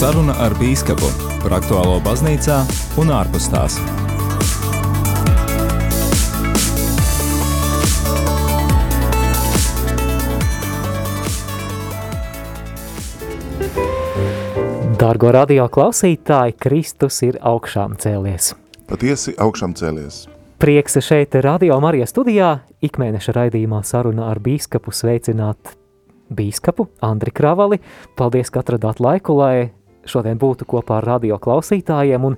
Saruna ar bīskapu par aktuālo baznīcā un ārpus tās. Dārgo radio klausītāji, Kristus ir augšām cēlies. Patiesi augšām cēlies. Prieks šeit radio Marijas studijā ikmēneša raidījumā saruna ar bīskapu sveicināt bīskapu Andri Kravali. Paldies, ka atradāt laiku, lai šodien būtu kopā ar radio klausītājiem, un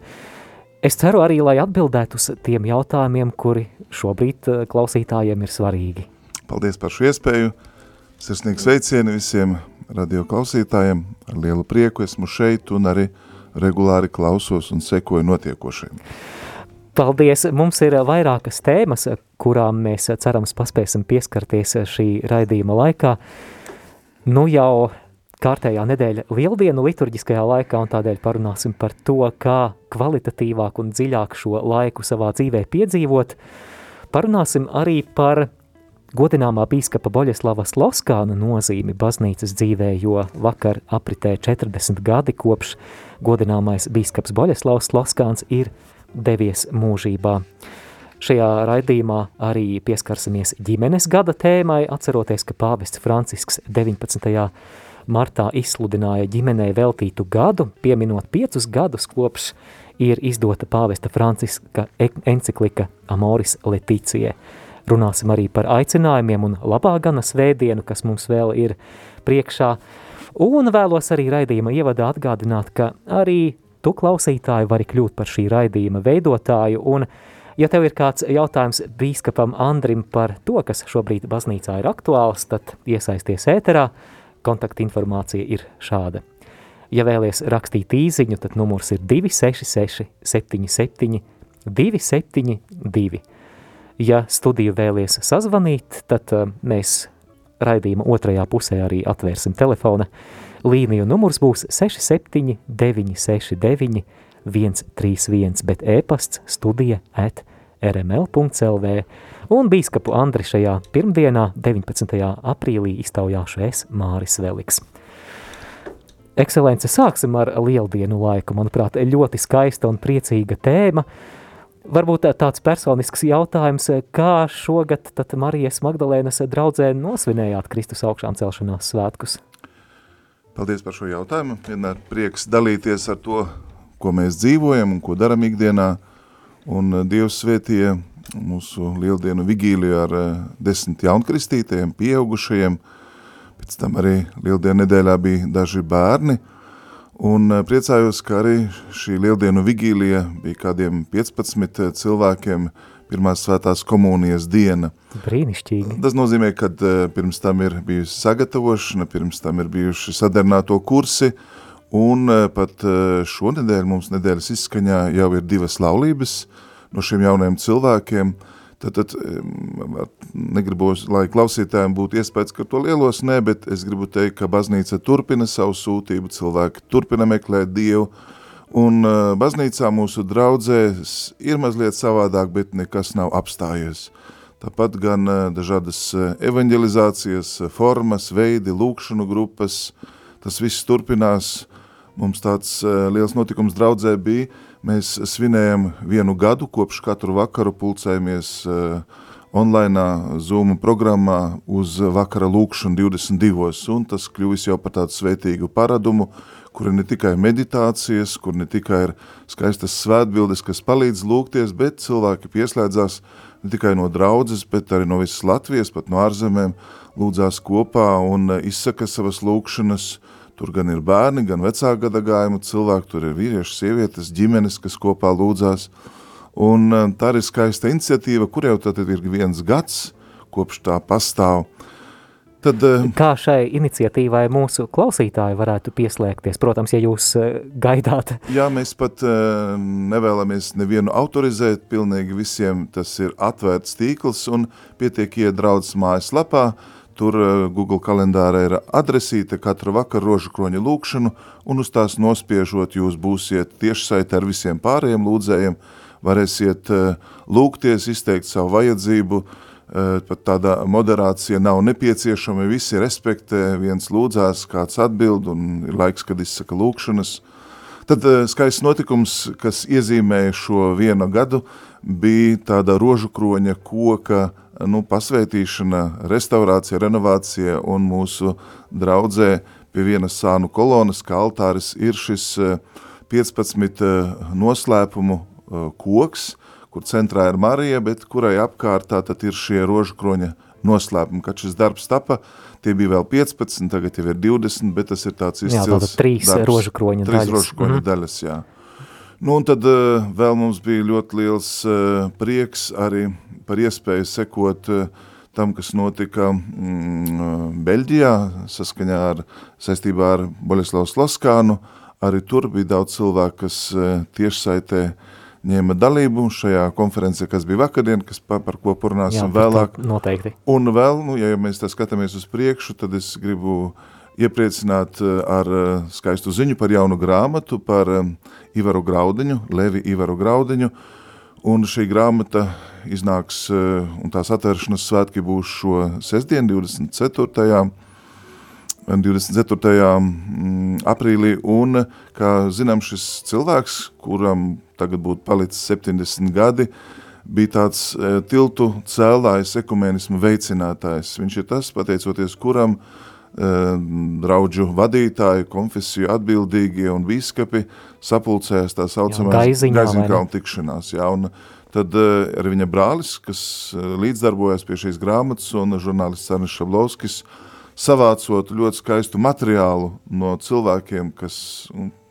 es ceru arī, lai atbildētu uz tiem jautājumiem, kuri šobrīd eh, klausītājiem ir svarīgi. Paldies par šo iespēju. Sirsnīgi sveicieni visiem radio klausītājiem. Ar lielu prieku esmu šeit un arī regulāri klausos un sekoju notiekošiem. Paldies! Mums ir vairākas tēmas, kurām mēs cerams paspēsim pieskarties šī raidījuma laikā. Nu jau kārtējā nedēļa lieldienu liturģiskajā laikā, un tādēļ parunāsim par to, kā kvalitatīvāk un dziļāk šo laiku savā dzīvē piedzīvot. Parunāsim arī par godināmā bīskapa Boļeslava Sloskāna nozīmi baznīcas dzīvē, jo vakar apritē 40 gadi kopš godināmais bīskaps Boļeslavs Sloskāns ir devies mūžībā. Šajā raidījumā arī pieskarsimies ģimenes gada tēmai, atceroties, ka pāvests Francisks 19 martā izsludināja ģimenei veltītu gadu, pieminot piecus gadus kopš ir izdota pāvesta Franciska enciklika Amoris Leticie. Runāsim arī par aicinājumiem un labā gana svētdienu, kas mums vēl ir priekšā. Un vēlos arī raidījuma ievadā atgādināt, ka arī tu klausītāji vari kļūt par šī raidījuma veidotāju un Ja tev ir kāds jautājums bīskapam Andrim par to, kas šobrīd baznīcā ir aktuāls, tad iesaisties ēterā, kontaktinformācija ir šāda. Ja vēlies rakstīt īziņu, tad numurs ir 266 77 272. Ja studiju vēlies sazvanīt, tad uh, mēs raidījuma otrajā pusē arī atvērsim telefona līniju. Numurs būs 67 969 131, bet e-pasts studija at rml.lv un bīskapu Andri šajā pirmdienā, 19. aprīlī, iztaujāšu es Māris Veliks. Ekscelence, sāksim ar lieldienu laiku. Manuprāt, ļoti skaista un priecīga tēma. Varbūt tāds personisks jautājums, kā šogad Marijas Magdalēnas draudzē nosvinējāt Kristus augšām celšanās svētkus? Paldies par šo jautājumu. Vienmēr prieks dalīties ar to, ko mēs dzīvojam un ko daram ikdienā. Un Dievs svētīja mūsu lieldienu vigīliju ar eh, desmit jaunkristītajiem, pieaugušajiem, pēc tam arī lieldienu nedēļā bija daži bērni, un eh, priecājos, ka arī šī lieldienu vigīlija bija kādiem 15 eh, cilvēkiem pirmās svētās komunijas diena. Brīnišķīgi. Tas nozīmē, ka pirms tam ir bijusi sagatavošana, pirms tam ir bijuši sadarbināto kursi, un pat šonedēļ mums nedēļas izskaņā jau ir divas laulības, no šiem jaunajiem cilvēkiem, tad, tad negribos, lai klausītājiem būtu iespējas, ka to lielos nē, bet es gribu teikt, ka baznīca turpina savu sūtību, cilvēki turpina meklēt Dievu, un baznīcā mūsu draudzēs ir mazliet savādāk, bet nekas nav apstājies. Tāpat gan dažādas evanģelizācijas formas, veidi, lūkšanu grupas, tas viss turpinās. Mums tāds liels notikums draudzē bija, Mēs svinējam vienu gadu, kopš katru vakaru pulcējamies uh, online Zoom programmā uz vakara lūkšanu 22. un tas kļuvis jau par tādu svētīgu paradumu, kur ir ne tikai meditācijas, kur ne tikai ir skaistas svētbildes, kas palīdz lūgties, bet cilvēki pieslēdzās ne tikai no draudzes, bet arī no visas Latvijas, pat no ārzemēm, lūdzās kopā un izsaka savas lūkšanas, uh, Tur gan ir bērni, gan vecā gada gājumu cilvēki, tur ir vīrieši, sievietes, ģimenes, kas kopā lūdzās. Un eh, tā ir skaista iniciatīva, kur jau tad ir viens gads, kopš tā pastāv. Tad, eh, Kā šai iniciatīvai mūsu klausītāji varētu pieslēgties? Protams, ja jūs eh, gaidāt. Jā, mēs pat nevēlamies nevienu autorizēt, pilnīgi visiem tas ir atvērts tīkls un pietiek iedraudzes mājas lapā, Tur eh, Google kalendārā ir adresīte katru vakaru rožu kroņa lūkšanu, un uz tās nospiežot jūs būsiet tiešsaite ar visiem pārējiem lūdzējiem, varēsiet eh, lūgties, izteikt savu vajadzību, pat tāda moderācija nav nepieciešama, visi respektē, viens lūdzās, kāds atbild un ir laiks, kad izsaka lūkšanas. Tad skaists notikums, kas iezīmēja šo vienu gadu, bija tāda rožu kroņa koka nu, pasvētīšana, restaurācija, renovācija un mūsu draudzē pie vienas sānu kolonas, kā altāris, ir šis 15 noslēpumu koks, kur centrā ir Marija, bet kurai apkārtā tad ir šie rožu kroņa noslēpumi. Kad šis darbs tapa, tie bija vēl 15, tagad jau ir 20, bet tas ir tāds izcils jā, trīs darbs. rožu kroņa trīs daļas. rožu kroņa mm -hmm. daļas, jā. Nu, un tad uh, vēl mums bija ļoti liels uh, prieks arī par iespēju sekot uh, tam, kas notika mm, Beļģijā, saskaņā ar, saistībā ar Boļislavas Laskānu. Arī tur bija daudz cilvēku, kas uh, tiešsaitē uh, ņēma dalību šajā konferencē, kas bija vakardien, kas par, par ko parunāsim Jā, vēlāk. Noteikti. Un vēl, nu, ja mēs tā skatāmies uz priekšu, tad es gribu iepriecināt eh, ar eh, skaistu ziņu par jaunu grāmatu, par eh, Ivaru Graudiņu, Levi Ivaru Graudiņu, un šī grāmata iznāks, un tās atvēršanas svētki būs šo sestdien, 24. 24. Mm, aprīlī, un, kā zinām, šis cilvēks, kuram tagad būtu palicis 70 gadi, bija tāds tiltu cēlājs, ekumenismu veicinātājs. Viņš ir tas, pateicoties kuram e, draudžu vadītāji, konfesiju atbildīgie un bīskapi sapulcējās tā saucamās gaiziņkalnu tikšanās. Jā, un tad e, arī viņa brālis, kas e, līdzdarbojas pie šīs grāmatas, un žurnālists Arnis Šablovskis, savācot ļoti skaistu materiālu no cilvēkiem, kas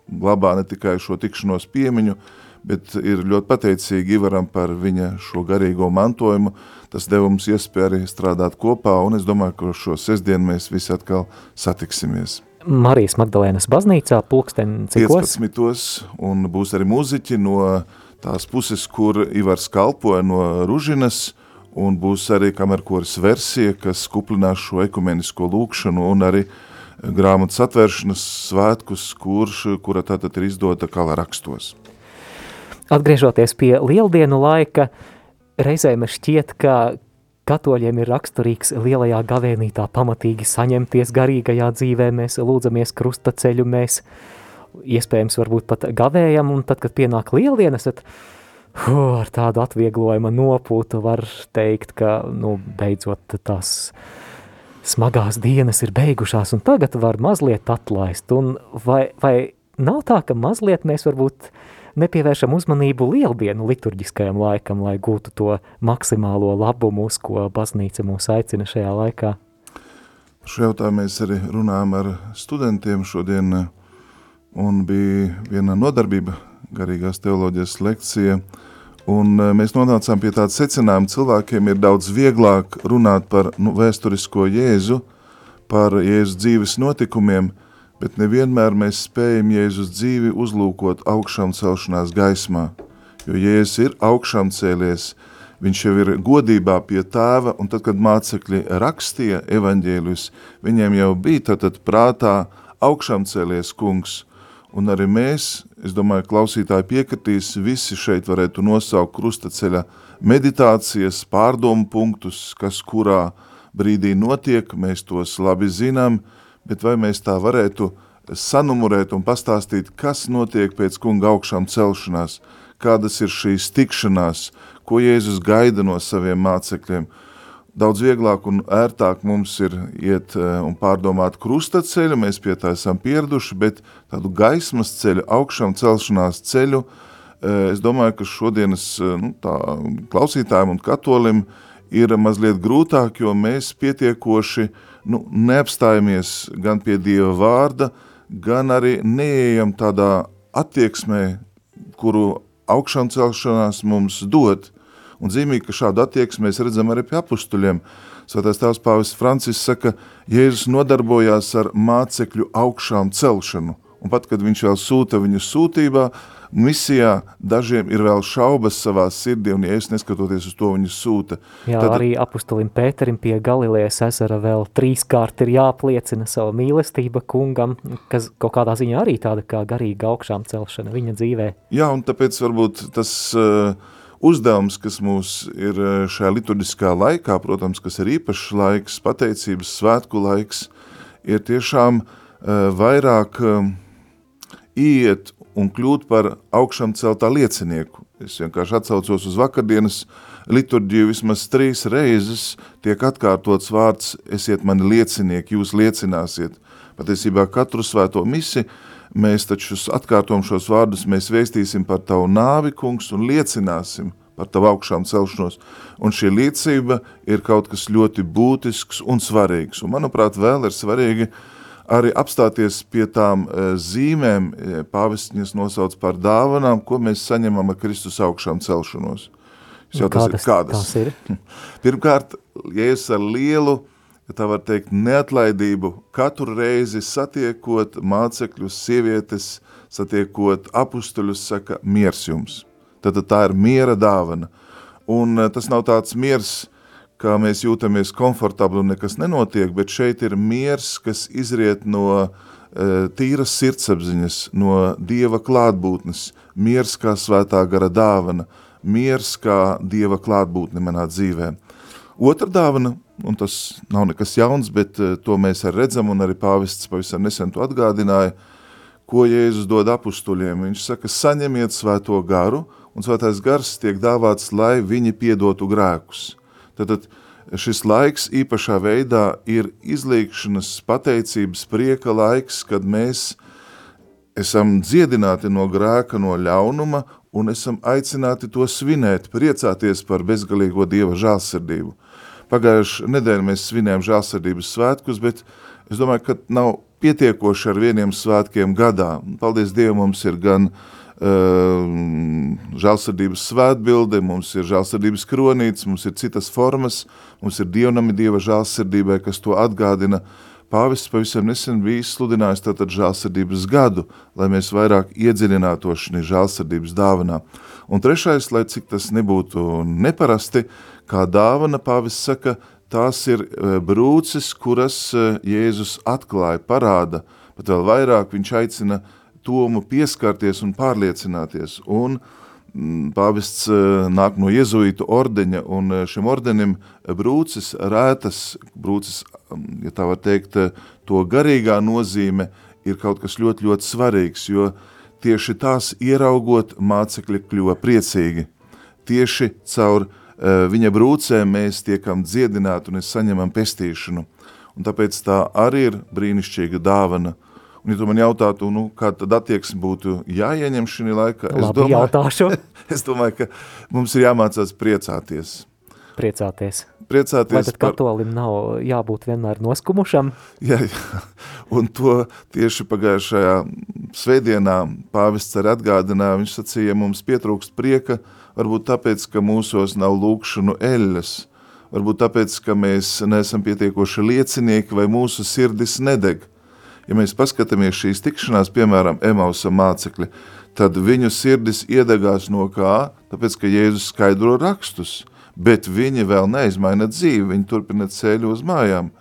glabā ne tikai šo tikšanos piemiņu, bet ir ļoti pateicīgi Ivaram par viņa šo garīgo mantojumu. Tas deva mums iespēju arī strādāt kopā, un es domāju, ka šo sestdienu mēs visi atkal satiksimies. Marijas Magdalēnas baznīcā pulksten cikos? 15. un būs arī muziķi no tās puses, kur Ivars kalpoja no Ružinas, un būs arī kamerkoris versija, kas kuplinās šo ekumenisko lūkšanu un arī grāmatas atvēršanas svētkus, kurš, kura tātad ir izdota kala rakstos. Atgriežoties pie lieldienu laika, reizēm šķiet, ka katoļiem ir raksturīgs lielajā gavēnītā pamatīgi saņemties garīgajā dzīvē, mēs lūdzamies krustaceļu, mēs iespējams varbūt pat gavējam, un tad, kad pienāk lieldienas, tad huh, ar tādu atvieglojumu nopūtu var teikt, ka, nu, beidzot tās smagās dienas ir beigušās, un tagad var mazliet atlaist, un vai, vai nav tā, ka mazliet mēs varbūt nepievēršam uzmanību lieldienu liturģiskajam laikam, lai gūtu to maksimālo labumu, uz ko baznīca mūs aicina šajā laikā? Šo jautājumu mēs arī runājam ar studentiem šodien, un bija viena nodarbība garīgās teoloģijas lekcija, un mēs nonācām pie tāda secinājuma, cilvēkiem ir daudz vieglāk runāt par nu, vēsturisko Jēzu, par Jēzus dzīves notikumiem, bet nevienmēr mēs spējam Jēzus dzīvi uzlūkot augšām celšanās gaismā, jo Jēzus ir augšām cēlies, viņš jau ir godībā pie tēva, un tad, kad mācekļi rakstīja evaņģēļus, viņiem jau bija tātad prātā augšām cēlies kungs, un arī mēs, es domāju, klausītāji piekritīs, visi šeit varētu nosaukt krustaceļa meditācijas, pārdomu punktus, kas kurā brīdī notiek, mēs tos labi zinām, bet vai mēs tā varētu sanumurēt un pastāstīt, kas notiek pēc kunga augšām celšanās, kādas ir šīs tikšanās, ko Jēzus gaida no saviem mācekļiem. Daudz vieglāk un ērtāk mums ir iet eh, un pārdomāt krustaceļu, mēs pie tā esam pieraduši, bet tādu gaismas ceļu, augšām celšanās ceļu, eh, es domāju, ka šodienas eh, nu, tā, klausītājiem un katolim ir mazliet grūtāk, jo mēs pietiekoši uh, nu, neapstājamies gan pie Dieva vārda, gan arī neejam tādā attieksmē, kuru augšām celšanās mums dod. Un zīmīgi, ka šādu attieksmi mēs redzam arī pie apustuļiem. Svētais tēvs Pāvis Francis saka, Jēzus nodarbojās ar mācekļu augšām celšanu. Un pat, kad viņš vēl sūta viņu sūtībā, misijā dažiem ir vēl šaubas savā sirdī, un ja es neskatoties uz to, viņu sūta. Jā, tad... arī apustulim Pēterim pie Galilējas ezera vēl trīskārt ir jāpliecina savu mīlestība kungam, kas kaut kādā ziņā arī tāda kā garīga augšām celšana viņa dzīvē. Jā, un tāpēc varbūt tas uh, uzdevums, kas mūs ir šajā liturģiskā laikā, protams, kas ir īpašs laiks, pateicības svētku laiks, ir tiešām vairāk iet un kļūt par augšām celtā liecinieku. Es vienkārši atsaucos uz vakardienas liturģiju vismaz trīs reizes tiek atkārtots vārds esiet mani liecinieki, jūs liecināsiet. Patiesībā katru svēto misi mēs taču atkārtom šos vārdus, mēs vēstīsim par tavu nāvi, kungs, un liecināsim par tavu augšām celšanos. Un šī liecība ir kaut kas ļoti būtisks un svarīgs. Un manuprāt, vēl ir svarīgi uh, arī apstāties pie tām e, zīmēm, e, pāvestiņas nosauc par dāvanām, ko mēs saņemam ar Kristus augšām celšanos. Jau tas kādas, ir, kādas? Tas ir? Pirmkārt, ja es ar lielu, tā var teikt, neatlaidību katru reizi satiekot mācekļus, sievietes, satiekot apustuļus, saka, miers jums. Tad tā ir miera dāvana. Un e, tas nav tāds miers, kā mēs jūtamies komfortabli un nekas nenotiek, bet šeit ir miers, kas izriet no e, tīras sirdsapziņas, no Dieva klātbūtnes, miers kā svētā gara dāvana, miers kā Dieva klātbūtne manā dzīvē. Otra dāvana, un tas nav nekas jauns, bet e, to mēs arī redzam, un arī pāvests pavisam nesen to atgādināja, ko Jēzus dod apustuļiem. Viņš saka, saņemiet svēto garu, un svētais gars tiek dāvāts, lai viņi piedotu grēkus. Tad šis laiks īpašā veidā ir izlīkšanas, pateicības, prieka laiks, kad mēs esam dziedināti no grēka, no ļaunuma un esam aicināti to svinēt, priecāties par bezgalīgo Dieva žālsirdību. Pagājuši nedēļu mēs svinējam žālsirdības svētkus, bet es domāju, ka nav pietiekoši ar vieniem svētkiem gadā. Paldies Dievam, mums ir gan uh, Ehm, žālsirdības svētbilde, mums ir žālsirdības kronītes, mums ir citas formas, mums ir dievnami Dieva žālsirdībai, kas to atgādina. Pāvests pavisam nesen bija izsludinājis tātad žālsirdības gadu, lai mēs vairāk iedziļinātos šī žālsirdības dāvanā. Un trešais, lai cik tas nebūtu neparasti, kā dāvana pāvests saka, tās ir e, brūces, kuras e, Jēzus atklāja, parāda, pat vēl vairāk viņš aicina uh, tomu pieskarties un pārliecināties. Un mm, pāvests eh, nāk no jezuītu ordeņa, un eh, šim ordenim brūcis rētas, brūcis, mm, ja tā var teikt, eh, to garīgā nozīme ir kaut kas ļoti, ļoti svarīgs, jo tieši tās ieraugot mācekļi kļuva priecīgi. Tieši caur viņa brūcēm mēs tiekam dziedināti un saņemam pestīšanu. Un tāpēc tā arī ir brīnišķīga dāvana – Un, ja tu man jautātu, nu, kāda tad attieksme būtu jāieņem šī laikā, es Labi, domāju, jautāšu. es domāju, ka mums ir jāmācās priecāties. Priecāties. Priecāties Vai tad par... katolim nav jābūt vienmēr noskumušam? Jā, jā. un to tieši pagājušajā svētdienā pāvests arī atgādināja, viņš sacīja, mums pietrūkst prieka, varbūt tāpēc, ka mūsos nav lūkšanu eļas, varbūt tāpēc, ka mēs neesam pietiekoši liecinieki vai mūsu sirdis nedeg. Ja mēs paskatāmies šīs tikšanās, piemēram, Emausa mācekļi, tad viņu sirdis iedegās no kā? Tāpēc, ka Jēzus skaidro rakstus, bet viņi vēl neizmaina dzīvi, viņi turpina ceļu uz mājām.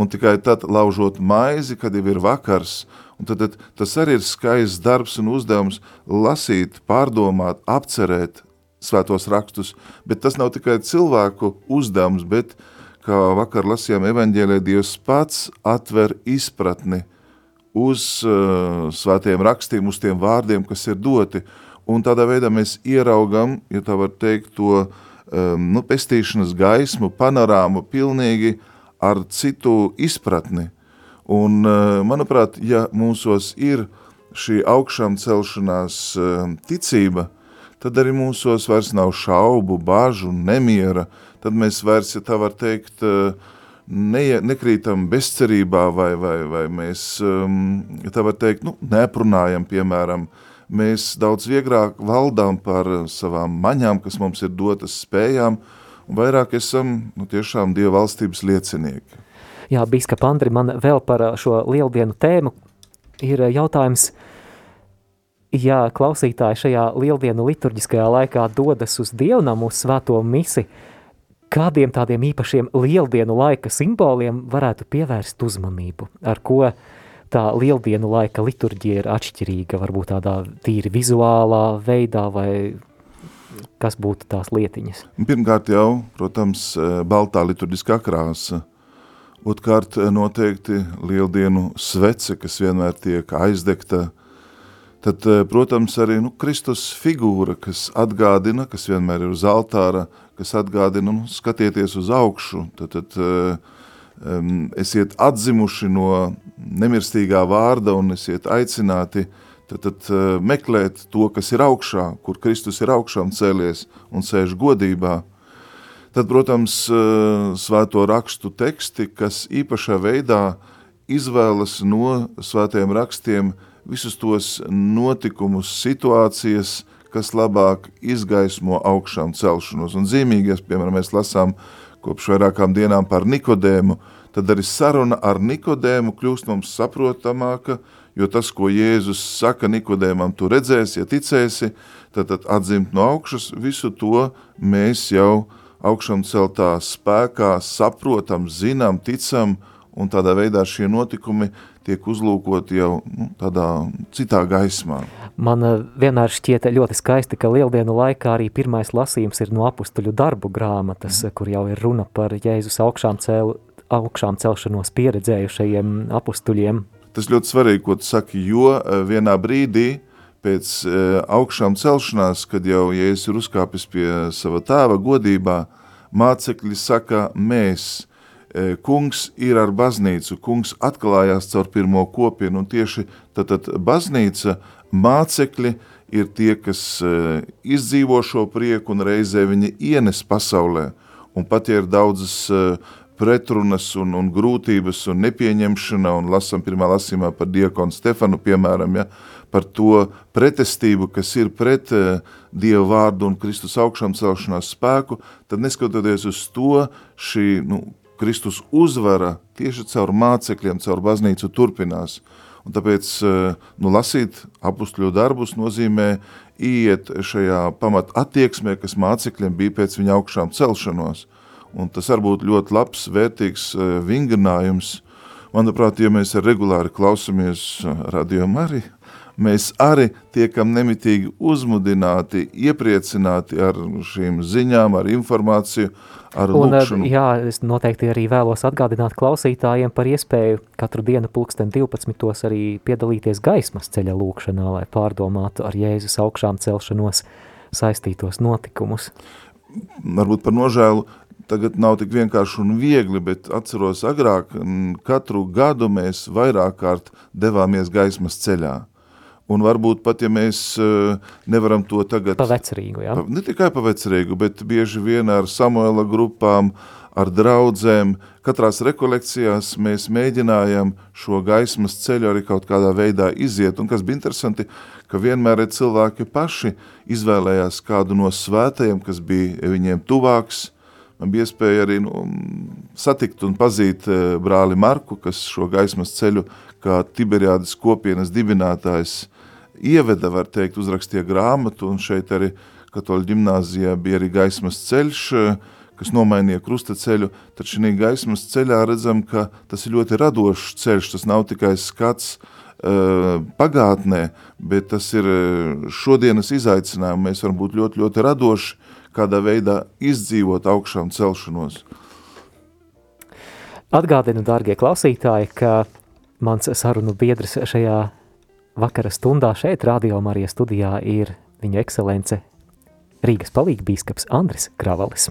Un tikai tad, laužot maizi, kad jau ir vakars, un tad, tad tas arī ir skaists darbs un uzdevums lasīt, pārdomāt, apcerēt svētos rakstus, bet tas nav tikai cilvēku uzdevums, bet, kā vakar lasījām evaņģēlē, Dievs pats atver izpratni uz uh, svētiem rakstiem, uz tiem vārdiem, kas ir doti. Un tādā veidā mēs ieraugam, ja tā var teikt, to um, nu, pestīšanas gaismu, panorāmu pilnīgi ar citu izpratni. Un, uh, manuprāt, ja mūsos ir šī augšām celšanās uh, ticība, tad arī mūsos vairs nav šaubu, bāžu, nemiera, tad mēs vairs, ja tā var teikt, uh, ne, nekrītam bezcerībā vai, vai, vai mēs, um, tā var teikt, nu, neprunājam, piemēram, mēs daudz vieglāk valdām par savām maņām, kas mums ir dotas spējām, un vairāk esam nu, tiešām Dieva valstības liecinieki. Jā, Bīskap Andri, man vēl par šo lieldienu tēmu ir jautājums, ja klausītāji šajā lieldienu liturģiskajā laikā dodas uz dievnamu uz svēto misi, uh, kādiem tādiem īpašiem lieldienu laika simboliem varētu pievērst uzmanību, ar ko tā lieldienu laika liturģija ir atšķirīga, varbūt tādā tīri vizuālā veidā vai kas būtu tās lietiņas? Pirmkārt jau, protams, baltā liturģiskā krāsa. Otkārt noteikti lieldienu svece, kas vienmēr tiek aizdegta. Tad, protams, arī nu, Kristus figūra, kas atgādina, kas vienmēr ir uz altāra, kas atgādina, nu, skatieties uz augšu, tad, tad um, esiet atzimuši no nemirstīgā vārda un esiet aicināti tad, tad uh, meklēt to, kas ir augšā, kur Kristus ir augšā un cēlies un sēž godībā. Tad, protams, uh, svēto rakstu teksti, kas īpašā veidā izvēlas no svētajiem rakstiem visus tos notikumus, situācijas, kas labāk izgaismo augšām celšanos. Un zīmīgais, piemēram, mēs lasām kopš vairākām dienām par Nikodēmu, tad arī saruna ar Nikodēmu kļūst mums saprotamāka, jo tas, ko Jēzus saka Nikodēmam, tu redzēsi, ja ticēsi, tad, tad atzimt no augšas, visu to mēs jau augšām celtā spēkā saprotam, zinām, ticam, un tādā veidā šie notikumi tiek uzlūkoti jau nu, tādā citā gaismā. Man eh, vienmēr šķiet ļoti skaisti, ka lieldienu laikā arī pirmais lasījums ir no apustuļu darbu grāmatas, mm. kur jau ir runa par Jēzus augšām, cēl, augšām celšanos pieredzējušajiem apustuļiem. Tas ļoti svarīgi, ko tu saki, jo eh, vienā brīdī pēc eh, augšām celšanās, kad jau Jēzus ir uzkāpis pie sava tēva godībā, mācekļi saka, mēs – kungs ir ar baznīcu, kungs atklājās caur pirmo kopienu, un tieši tad, tad baznīca mācekļi ir tie, kas e, izdzīvo šo prieku un reizē viņi ienes pasaulē. Un pat ja ir daudzas e, pretrunas un, un grūtības un nepieņemšana, un lasam pirmā lasīmā par diakonu Stefanu, piemēram, ja, par to pretestību, kas ir pret uh, Dieva vārdu un Kristus augšām celšanās spēku, tad neskatoties uz to, šī nu, Kristus uzvara tieši caur mācekļiem, caur baznīcu turpinās. Un tāpēc eh, nu, lasīt apustļu darbus nozīmē iet šajā pamat attieksmē, kas mācekļiem bija pēc viņa augšām celšanos. Un tas var būt ļoti labs, vērtīgs eh, vingrinājums. Manuprāt, ja mēs regulāri klausamies eh, radiomu arī, mēs arī tiekam nemitīgi uzmudināti, iepriecināti ar šīm ziņām, ar informāciju, ar un, lūkšanu. Jā, es noteikti arī vēlos atgādināt klausītājiem par iespēju katru dienu pulksten 12. arī piedalīties gaismas ceļa lūkšanā, lai pārdomātu ar Jēzus augšām celšanos saistītos notikumus. Varbūt par nožēlu tagad nav tik vienkārši un viegli, bet atceros agrāk, katru gadu mēs vairāk kārt devāmies gaismas ceļā. Un varbūt pat, ja mēs uh, nevaram to tagad... Pa vecerīgu, jā? Ne tikai pa vecerīgu, bet bieži vien ar Samuela grupām, ar draudzēm, katrās rekolekcijās mēs mēģinājam šo gaismas ceļu arī kaut kādā veidā iziet. Un kas bija interesanti, ka vienmēr cilvēki paši izvēlējās kādu no svētajiem, kas bija viņiem tuvāks. Man bija iespēja arī nu, satikt un pazīt uh, brāli Marku, kas šo gaismas ceļu kā Tiberiādas kopienas dibinātājs uh, ieveda, var teikt, uzrakstīja grāmatu, un šeit arī katoļu ģimnāzijā bija arī gaismas ceļš, kas nomainīja krusta ceļu, tad šī gaismas ceļā redzam, ka tas ir ļoti radošs ceļš, tas nav tikai skats uh, pagātnē, bet tas ir šodienas izaicinājumi, mēs varam būt ļoti, ļoti radoši, kādā veidā izdzīvot augšām celšanos. Atgādinu, dārgie klausītāji, ka mans sarunu biedrs šajā vakara stundā šeit, Radio Marijas studijā, ir viņa ekscelence Rīgas palīgbīskaps Andris Kravalis.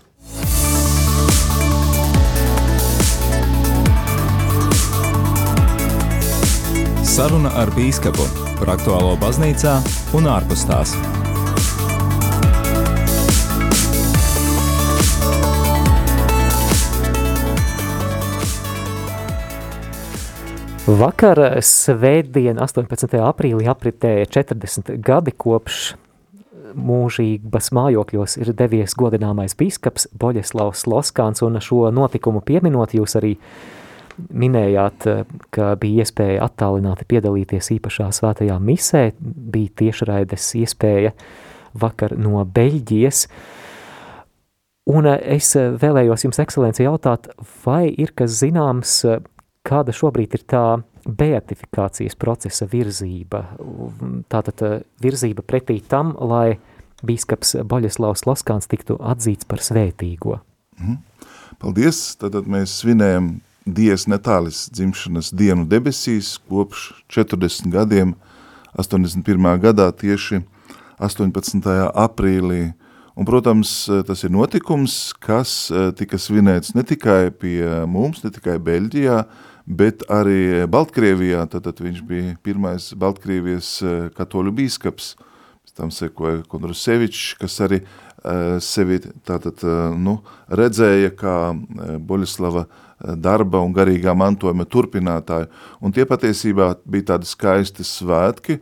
Saruna ar bīskapu par aktuālo baznīcā un ārpus tās. Vakar svētdien 18. aprīlī apritēja 40 gadi kopš mūžības mājokļos ir devies godināmais biskaps Boļeslavs Loskāns, un šo notikumu pieminot jūs arī minējāt, ka bija iespēja attālināti piedalīties īpašā svētajā misē, bija tiešraides iespēja vakar no Beļģijas, un es vēlējos jums, ekscelenci, jautāt, vai ir kas zināms kāda šobrīd ir tā beatifikācijas procesa virzība, tātad eh, virzība pretī tam, lai bīskaps Boļeslavs Loskāns tiktu atzīts par svētīgo. Mhm. Paldies! Tātad mēs svinējam Dievs Netālis dzimšanas dienu debesīs kopš 40 gadiem, 81. gadā tieši 18. aprīlī. Un, protams, tas ir notikums, kas eh, tika svinēts ne tikai pie mums, ne tikai Beļģijā, bet arī Baltkrievijā, tad, tad viņš bija pirmais Baltkrievijas eh, katoļu bīskaps, tam sekoja Kondrusevičs, kas arī uh, sevi tātad, uh, nu, redzēja kā Boļislava darba un garīgā mantojuma turpinātāju, un tie patiesībā bija tādi skaisti svētki,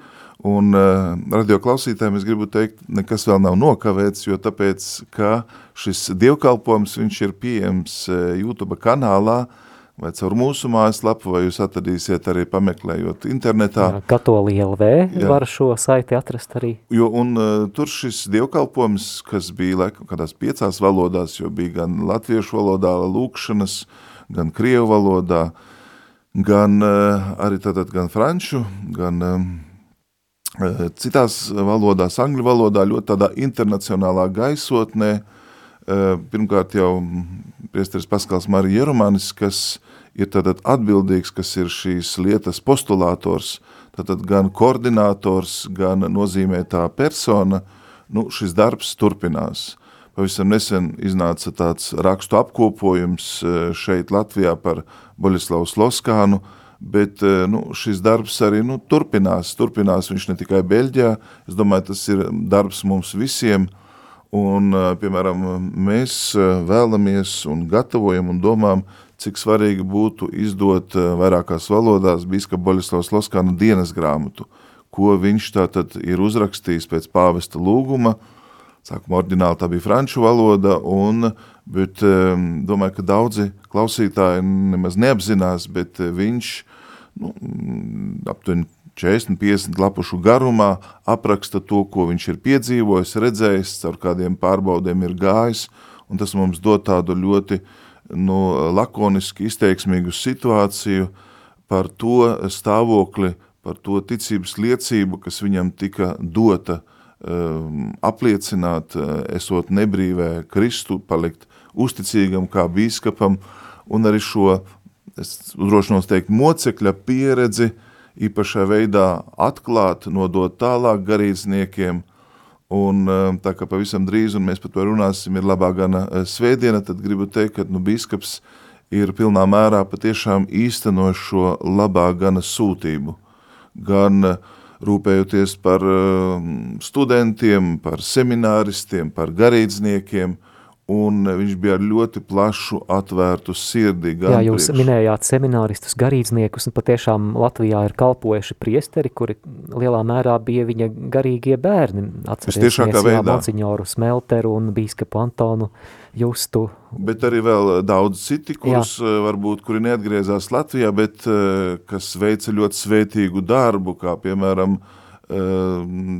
un uh, radio klausītājiem es gribu teikt, nekas vēl nav nokavēts, jo tāpēc, ka šis dievkalpojums, viņš ir pieejams YouTube kanālā, uh, vai caur mūsu mājaslapu, vai jūs atradīsiet arī pameklējot internetā. Katoli LV Jā. var šo saiti atrast arī. Jo, un uh, tur šis dievkalpojums, kas bija laikam kādās piecās valodās, jo bija gan latviešu valodā lūkšanas, gan krievu valodā, gan uh, arī tātad gan franču, gan uh, citās valodās, angļu valodā, ļoti tādā internacionālā gaisotnē, uh, pirmkārt jau priesteris Paskals Marija Jeromanis, kas ir tātad atbildīgs, kas ir šīs lietas postulātors, tātad gan koordinators, gan nozīmētā persona, nu, šis darbs turpinās. Pavisam nesen iznāca tāds rakstu apkopojums e, šeit Latvijā par Boļislavu Sloskānu, bet e, nu, šis darbs arī nu, turpinās. Turpinās viņš ne tikai Beļģijā, es domāju, tas ir darbs mums visiem, un, e, piemēram, mēs vēlamies un gatavojam un domām cik svarīgi būtu izdot eh, vairākās valodās Bīskapa Boļislavas Loskāna dienas grāmatu, ko viņš tātad ir uzrakstījis pēc pāvesta lūguma, sākumā ordināli tā bija franču valoda, un, bet ehm, domāju, ka daudzi klausītāji nemaz neapzinās, bet eh, viņš nu, aptuveni 40-50 lapušu garumā apraksta to, ko viņš ir piedzīvojis, redzējis, caur kādiem pārbaudēm ir gājis, un tas mums dod tādu ļoti uh, nu, lakoniski izteiksmīgu situāciju par to stāvokli, par to ticības liecību, kas viņam tika dota um, apliecināt, uh, esot nebrīvē Kristu, palikt uzticīgam kā bīskapam, un arī šo, es udrošinos teikt, mocekļa pieredzi īpašā veidā atklāt, nodot tālāk garīdzniekiem, Un eh, tā kā pavisam drīz, un mēs par to runāsim, ir labā gana eh, svētdiena, tad gribu teikt, ka nu, bīskaps ir pilnā mērā patiešām īsteno šo labā gana sūtību. Gan eh, rūpējoties par studentiem, par semināristiem, par garīdzniekiem, un viņš bija ar ļoti plašu atvērtu sirdi. Jā, jūs priekš. minējāt semināristus, garīdzniekus, un patiešām Latvijā ir kalpojuši priesteri, kuri lielā mērā bija viņa garīgie bērni. Atcerēsimies, jā, Monsiņoru Smelteru un bīskapu Antonu Justu. Bet arī vēl daudz citi, kurus jā. Eh, varbūt, kuri neatgriezās Latvijā, bet eh, kas veica ļoti svētīgu darbu, kā piemēram eh,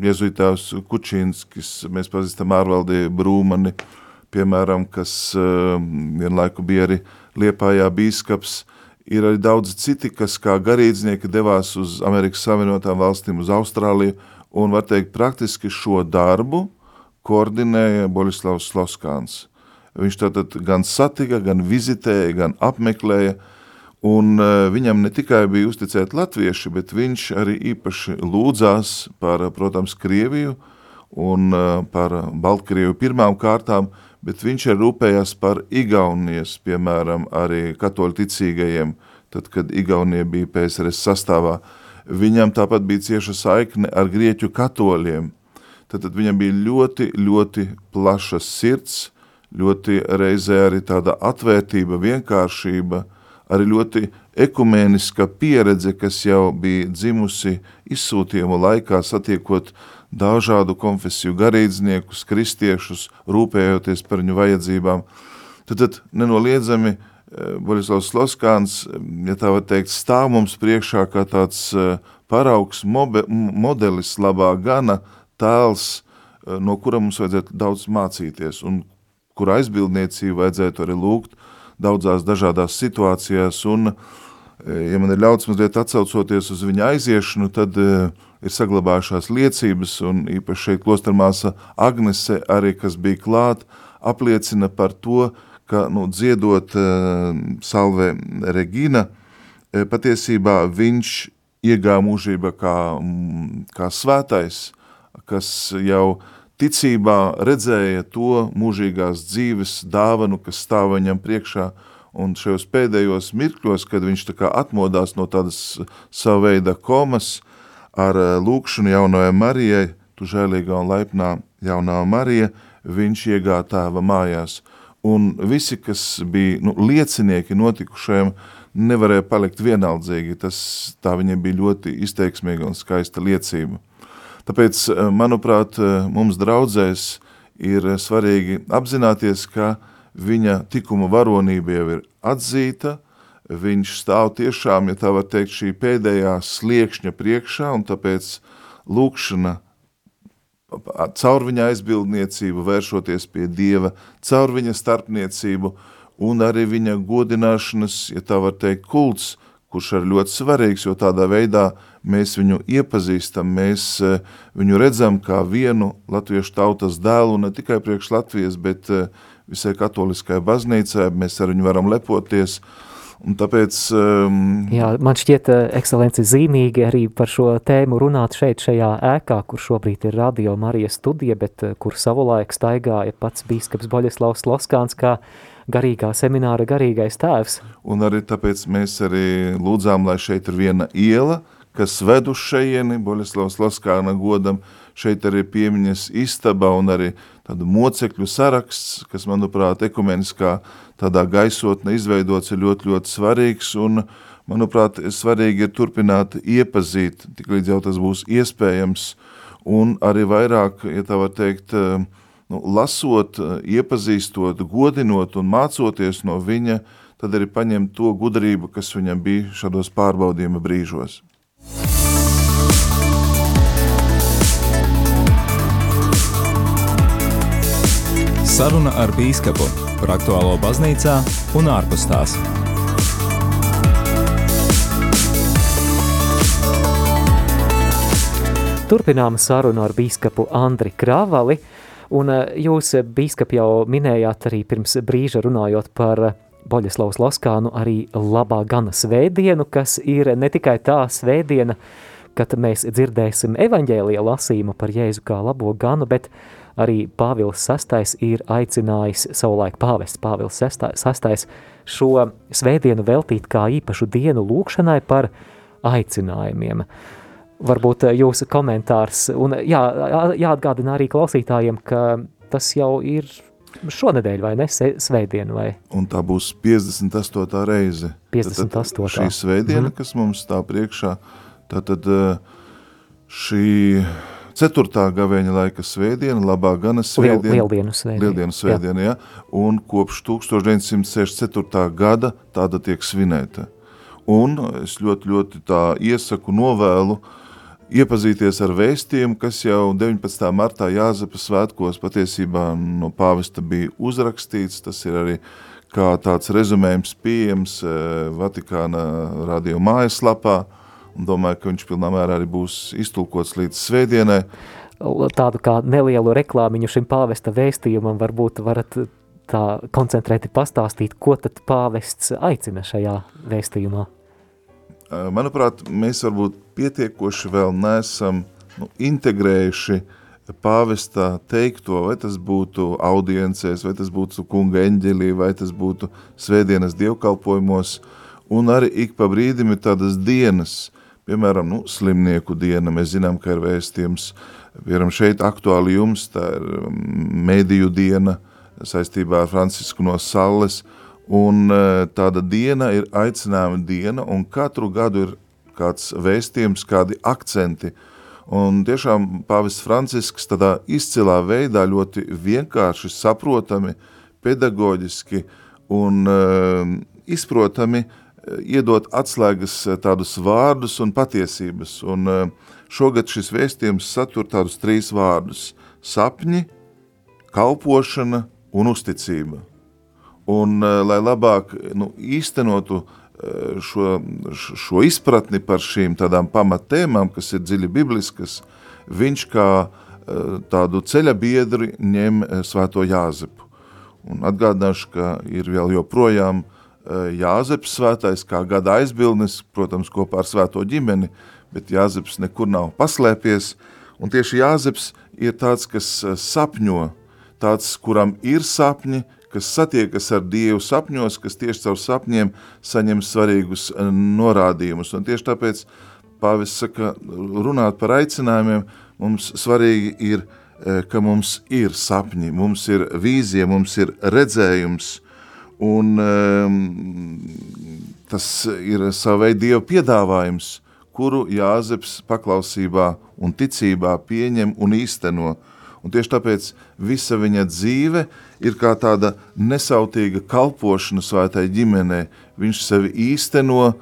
Jezuitāvs Kučinskis, mēs pazīstam ārvaldī Brūmani, uh, piemēram, kas uh, vienlaiku bija arī Liepājā bīskaps, ir arī daudz citi, kas kā garīdznieki devās uz Amerikas Savienotām valstīm, uz Austrāliju, un var teikt, praktiski šo darbu koordinēja Boļislavs Sloskāns. Viņš tātad gan satika, gan vizitēja, gan apmeklēja, un uh, viņam ne tikai bija uzticēti latvieši, bet viņš arī īpaši lūdzās par, protams, Krieviju un uh, par Baltkrievu pirmām kārtām, bet viņš ir rūpējās par Igaunijas, piemēram, arī katoļu ticīgajiem, tad, kad Igaunija bija PSRS sastāvā. Viņam tāpat bija cieša saikne ar grieķu katoļiem. Tad, tad viņam bija ļoti, ļoti plaša sirds, ļoti reizē arī tāda atvērtība, vienkāršība, arī ļoti ekumēniska pieredze, kas jau bija dzimusi izsūtījumu laikā satiekot uh, dažādu konfesiju garīdzniekus, kristiešus, rūpējoties par viņu vajadzībām. Tad, tad nenoliedzami eh, Borislavs Sloskāns, ja tā var teikt, stāv mums priekšā kā tāds eh, paraugs mobe, modelis labā gana tēls, eh, no kura mums vajadzētu daudz mācīties un kura aizbildniecību vajadzētu arī lūgt daudzās dažādās situācijās un, ja man ir ļauts mazliet atsaucoties uz viņa aiziešanu, tad ir saglabājušās liecības, un īpaši šeit klostermāsa Agnese arī, kas bija klāt, apliecina par to, ka, nu, dziedot uh, salve Regina, uh, patiesībā viņš iegā mūžība kā, kā svētais, kas jau ticībā redzēja to mūžīgās dzīves dāvanu, kas stāv viņam priekšā, un šajos pēdējos mirkļos, kad viņš tā kā atmodās no tādas sava veida komas, ar eh, lūkšanu jaunajai Marijai, tu žēlīgā un laipnā jaunā Marija, viņš iegā tēva mājās. Un visi, kas bija nu, liecinieki notikušajiem, nevarēja palikt vienaldzīgi. Tas tā viņiem bija ļoti izteiksmīga un skaista liecība. Tāpēc, eh, manuprāt, eh, mums draudzēs ir svarīgi apzināties, ka viņa tikuma varonība jau ir atzīta, viņš stāv tiešām, ja tā var teikt, šī pēdējā sliekšņa priekšā, un tāpēc lūkšana caur viņa aizbildniecību, vēršoties pie Dieva, caur viņa starpniecību, un arī viņa godināšanas, ja tā var teikt, kults, kurš ir ļoti svarīgs, jo tādā veidā mēs viņu iepazīstam, mēs eh, viņu redzam kā vienu latviešu tautas dēlu, ne tikai priekš Latvijas, bet eh, visai katoliskai baznīcai, mēs ar viņu varam lepoties, Un tāpēc... Um, Jā, man šķiet, uh, ekscelenci, zīmīgi arī par šo tēmu runāt šeit, šajā ēkā, kur šobrīd ir Radio Marijas studija, bet uh, kur savulaik staigāja pats bīskaps Boļeslavs Loskāns kā garīgā semināra garīgais tēvs. Un arī tāpēc mēs arī lūdzām, lai šeit ir viena iela, kas ved uz šeieni, Boļeslavs Loskāna godam, šeit arī piemiņas istaba un arī tādu mocekļu saraksts, kas, manuprāt, ekumeniskā tādā gaisotne izveidots ir ļoti, ļoti svarīgs un, manuprāt, svarīgi ir turpināt iepazīt, tik līdz jau tas būs iespējams un arī vairāk, ja tā var teikt, nu, lasot, iepazīstot, godinot un mācoties no viņa, tad arī paņemt to gudrību, kas viņam bija šādos pārbaudījuma brīžos. Saruna ar bīskapu par aktuālo baznīcā un ārpus tās. Turpinām sarunu ar bīskapu Andri Kravali, un eh, jūs, eh, bīskapi, jau minējāt arī pirms brīža runājot par eh, Boļeslavas Loskānu arī labā gana svētdienu, kas ir ne tikai tā svētdiena, kad mēs dzirdēsim evaņģēlija lasījumu par Jēzu kā labo ganu, bet arī Pāvils VI ir aicinājis savulaik pāvests Pāvils VI šo svētdienu veltīt kā īpašu dienu lūkšanai par aicinājumiem. Varbūt eh, jūsu komentārs, un jā, jāatgādina arī klausītājiem, ka tas jau ir šonedēļ, vai ne, svētdiena, vai? Un tā būs 58. reize. 58. Tātad šī svētdiena, mm. kas mums tā priekšā, tātad eh, šī Ceturtā gavēņa laika svētdiena, labā gana svētdiena. Liel, lieldienu svētdiena. Lieldienu svētdiena, jā. jā. Un kopš 1964. gada tāda tiek svinēta. Un es ļoti, ļoti tā iesaku novēlu iepazīties ar vēstījumu, kas jau 19. martā Jāzepa svētkos patiesībā no pāvesta bija uzrakstīts. Tas ir arī kā tāds rezumējums pieejams eh, Vatikāna radio mājaslapā un domāju, ka viņš pilnā mērā arī būs iztulkots līdz svētdienai. Tādu kā nelielu reklāmiņu šim pāvesta vēstījumam varbūt varat tā koncentrēti pastāstīt, ko tad pāvests aicina šajā vēstījumā? Manuprāt, mēs varbūt pietiekoši vēl neesam nu, integrējuši pāvestā teikto, vai tas būtu audiencēs, vai tas būtu kunga eņģelī, vai tas būtu svētdienas dievkalpojumos, un arī ik pa brīdim ir tādas dienas, Piemēram, nu, slimnieku diena, mēs zinām, ka ir vēstījums, piemēram, šeit aktuāli jums, tā ir um, mediju diena saistībā ar Francisku no Salles, un uh, tāda diena ir aicinājuma diena, un katru gadu ir kāds vēstījums, kādi akcenti, un tiešām pāvis Francisks tādā izcilā veidā ļoti vienkārši saprotami, pedagoģiski un uh, izprotami uh, iedot atslēgas eh, tādus vārdus un patiesības. Un eh, šogad šis vēstījums satur tādus trīs vārdus – sapņi, kalpošana un uzticība. Un, lai labāk nu, īstenotu šo, šo izpratni par šīm tādām pamattēmām, kas ir dziļi bibliskas, viņš kā tādu ceļa biedri ņem svēto Jāzepu. Un atgādināšu, ka ir vēl joprojām Jāzeps svētais kā gada aizbildnis, protams, kopā ar svēto ģimeni, bet Jāzeps nekur nav paslēpies, un tieši Jāzeps ir tāds, kas sapņo, tāds, kuram ir sapņi, kas satiekas ar Dievu sapņos, kas tieši caur sapņiem saņem svarīgus norādījumus. Un tieši tāpēc pāvis saka, runāt par aicinājumiem, mums svarīgi ir, ka mums ir sapņi, mums ir vīzija, mums ir redzējums, un um, tas ir sava veida Dieva piedāvājums, kuru Jāzeps paklausībā un ticībā pieņem un īsteno. Un tieši tāpēc visa viņa dzīve ir kā tāda nesautīga kalpošana svētai ģimenei. Viņš sevi īsteno,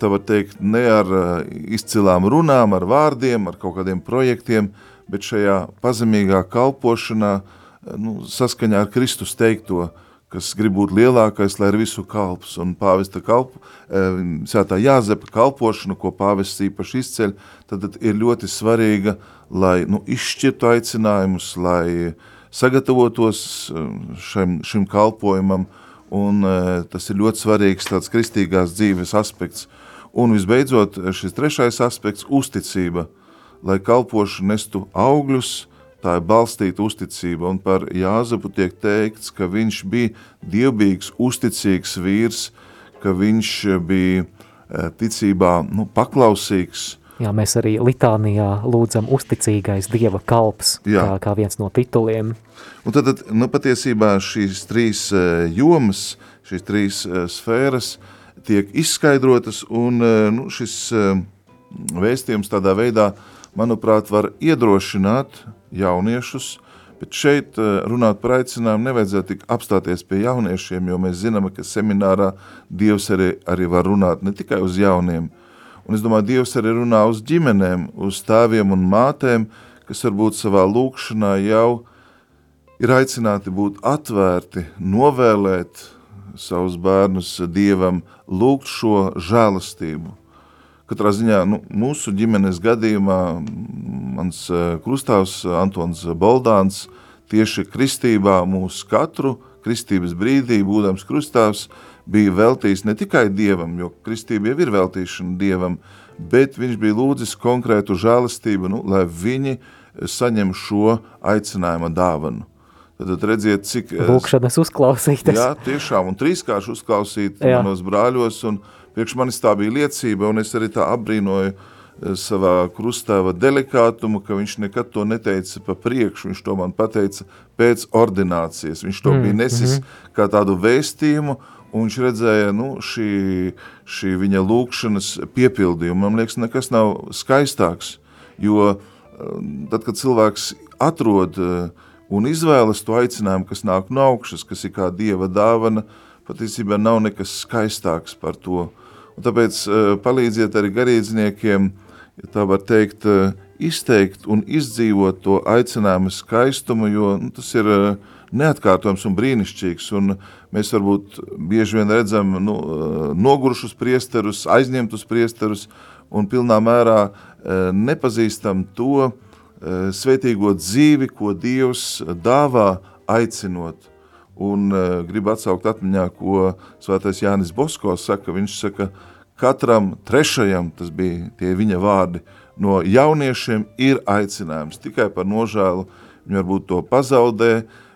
tā var teikt, ne ar izcilām runām, ar vārdiem, ar kaut kādiem projektiem, bet šajā pazemīgā kalpošanā, nu, saskaņā ar Kristus teikto, kas grib būt lielākais, lai ir visu kalps. Un pāvesta kalpu, sētā Jāzepa kalpošana, ko pāvests īpaši izceļ, tad ir ļoti svarīga, lai nu, izšķirtu aicinājumus, lai sagatavotos šim, šim kalpojumam, un tas ir ļoti svarīgs tāds kristīgās dzīves aspekts. Un visbeidzot, šis trešais aspekts – uzticība, lai kalpošana nestu augļus – tā ir balstīta uzticība, un par Jāzepu tiek teikts, ka viņš bija dievbīgs, uzticīgs vīrs, ka viņš bija e, ticībā nu, paklausīgs. Jā, mēs arī litānijā lūdzam uzticīgais Dieva kalps, Jā. kā, kā viens no tituliem. Un tad, tad nu, patiesībā šīs trīs e, jomas, šīs trīs e, sfēras tiek izskaidrotas, un nu, šis vēstījums tādā veidā, manuprāt, var iedrošināt jauniešus, bet šeit eh, runāt par aicinājumu nevajadzētu tik apstāties pie jauniešiem, jo mēs zinām, ka seminārā Dievs arī, arī var runāt ne tikai uz jauniem. Un es domāju, Dievs arī runā uz ģimenēm, uz tēviem un mātēm, kas varbūt savā lūkšanā jau ir aicināti būt atvērti, novēlēt savus bērnus Dievam, lūgt šo žēlastību. Katrā ziņā nu, mūsu ģimenes gadījumā mans eh, krustāvs Antons Boldāns tieši kristībā mūsu katru kristības brīdī, būdams krustāvs, bija veltījis ne tikai Dievam, jo kristība jau ir veltīšana Dievam, bet viņš bija lūdzis konkrētu žēlastību, nu, lai viņi saņem šo aicinājuma dāvanu. Tad redziet, cik... Lūkšanas uzklausītas. Jā, tiešām, un trīskārši uzklausīt jā. manos brāļos, un priekš manis tā bija liecība, un es arī tā apbrīnoju eh, savā krustāva delikātumu, ka viņš nekad to neteica pa priekšu, viņš to man pateica pēc ordinācijas, viņš to mm, bija nesis mm -hmm. kā tādu vēstījumu, un viņš redzēja nu, šī, šī viņa lūkšanas piepildījumu. Man liekas, nekas nav skaistāks, jo eh, tad, kad cilvēks atrod uh, un izvēlas to aicinājumu, kas nāk no augšas, kas ir kā Dieva dāvana, patiesībā nav nekas skaistāks par to. Un tāpēc uh, palīdziet arī garīdzniekiem, ja tā var teikt, uh, izteikt un izdzīvot to aicinājumu skaistumu, jo nu, tas ir uh, neatkārtojams un brīnišķīgs, un mēs varbūt bieži vien redzam nu, nogurušus priesterus, aizņemtus priesterus, un pilnā mērā nepazīstam to svētīgo dzīvi, ko Dievs dāvā aicinot. Un uh, gribu atsaukt atmiņā, ko svētais Jānis Bosko saka. Viņš saka, katram trešajam, tas bija tie viņa vārdi, no jauniešiem ir aicinājums. Tikai par nožēlu viņi varbūt to pazaudē,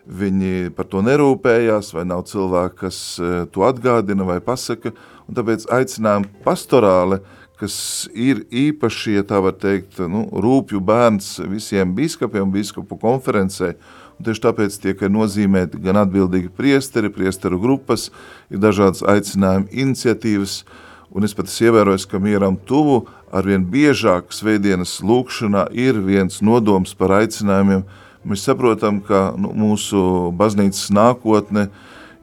viņi par to nerūpējās, vai nav cilvēki, kas uh, to atgādina vai pasaka. Un tāpēc aicinājumi pastorāli, kas ir īpaši, ja tā var teikt, nu, rūpju bērns visiem biskupiem, biskupu konferencē, tieši tāpēc tiek nozīmēti gan atbildīgi priesteri, priesteru grupas, ir dažādas aicinājuma iniciatīvas, un es pat ievēroju, ka mieram tuvu arvien biežāk svētdienas lūkšanā ir viens nodoms par aicinājumiem. Mēs saprotam, ka nu, mūsu baznīcas nākotne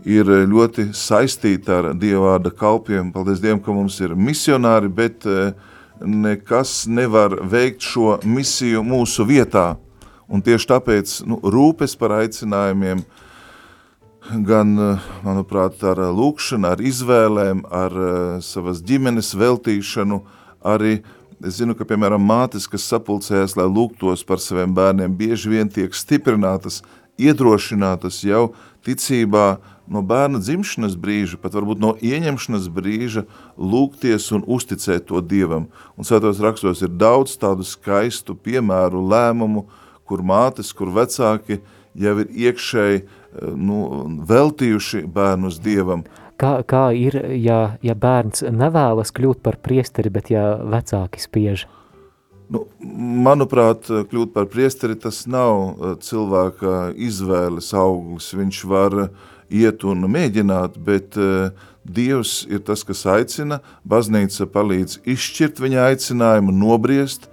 ir ļoti saistīta ar Dievvārda kalpiem. Paldies Dievam, ka mums ir misionāri, bet eh, nekas nevar veikt šo misiju mūsu vietā. Un tieši tāpēc nu, rūpes par aicinājumiem, gan, manuprāt, ar lūkšanu, ar izvēlēm, ar savas ģimenes veltīšanu, arī Es zinu, ka, piemēram, mātes, kas sapulcējas, lai lūgtos par saviem bērniem, bieži vien tiek stiprinātas, iedrošinātas jau ticībā no bērna dzimšanas brīža, pat varbūt no ieņemšanas brīža, lūgties un uzticēt to Dievam. Un svētos rakstos ir daudz tādu skaistu piemēru, lēmumu, kur mātes, kur vecāki jau ir iekšēji nu, veltījuši bērnus Dievam. Kā, kā ir, ja, ja bērns nevēlas kļūt par priesteri, bet ja vecāki spiež? Nu, manuprāt, kļūt par priesteri tas nav eh, cilvēka izvēles auglis. Viņš var iet un mēģināt, bet uh, Dievs ir tas, kas aicina, baznīca palīdz izšķirt viņa aicinājumu, nobriest.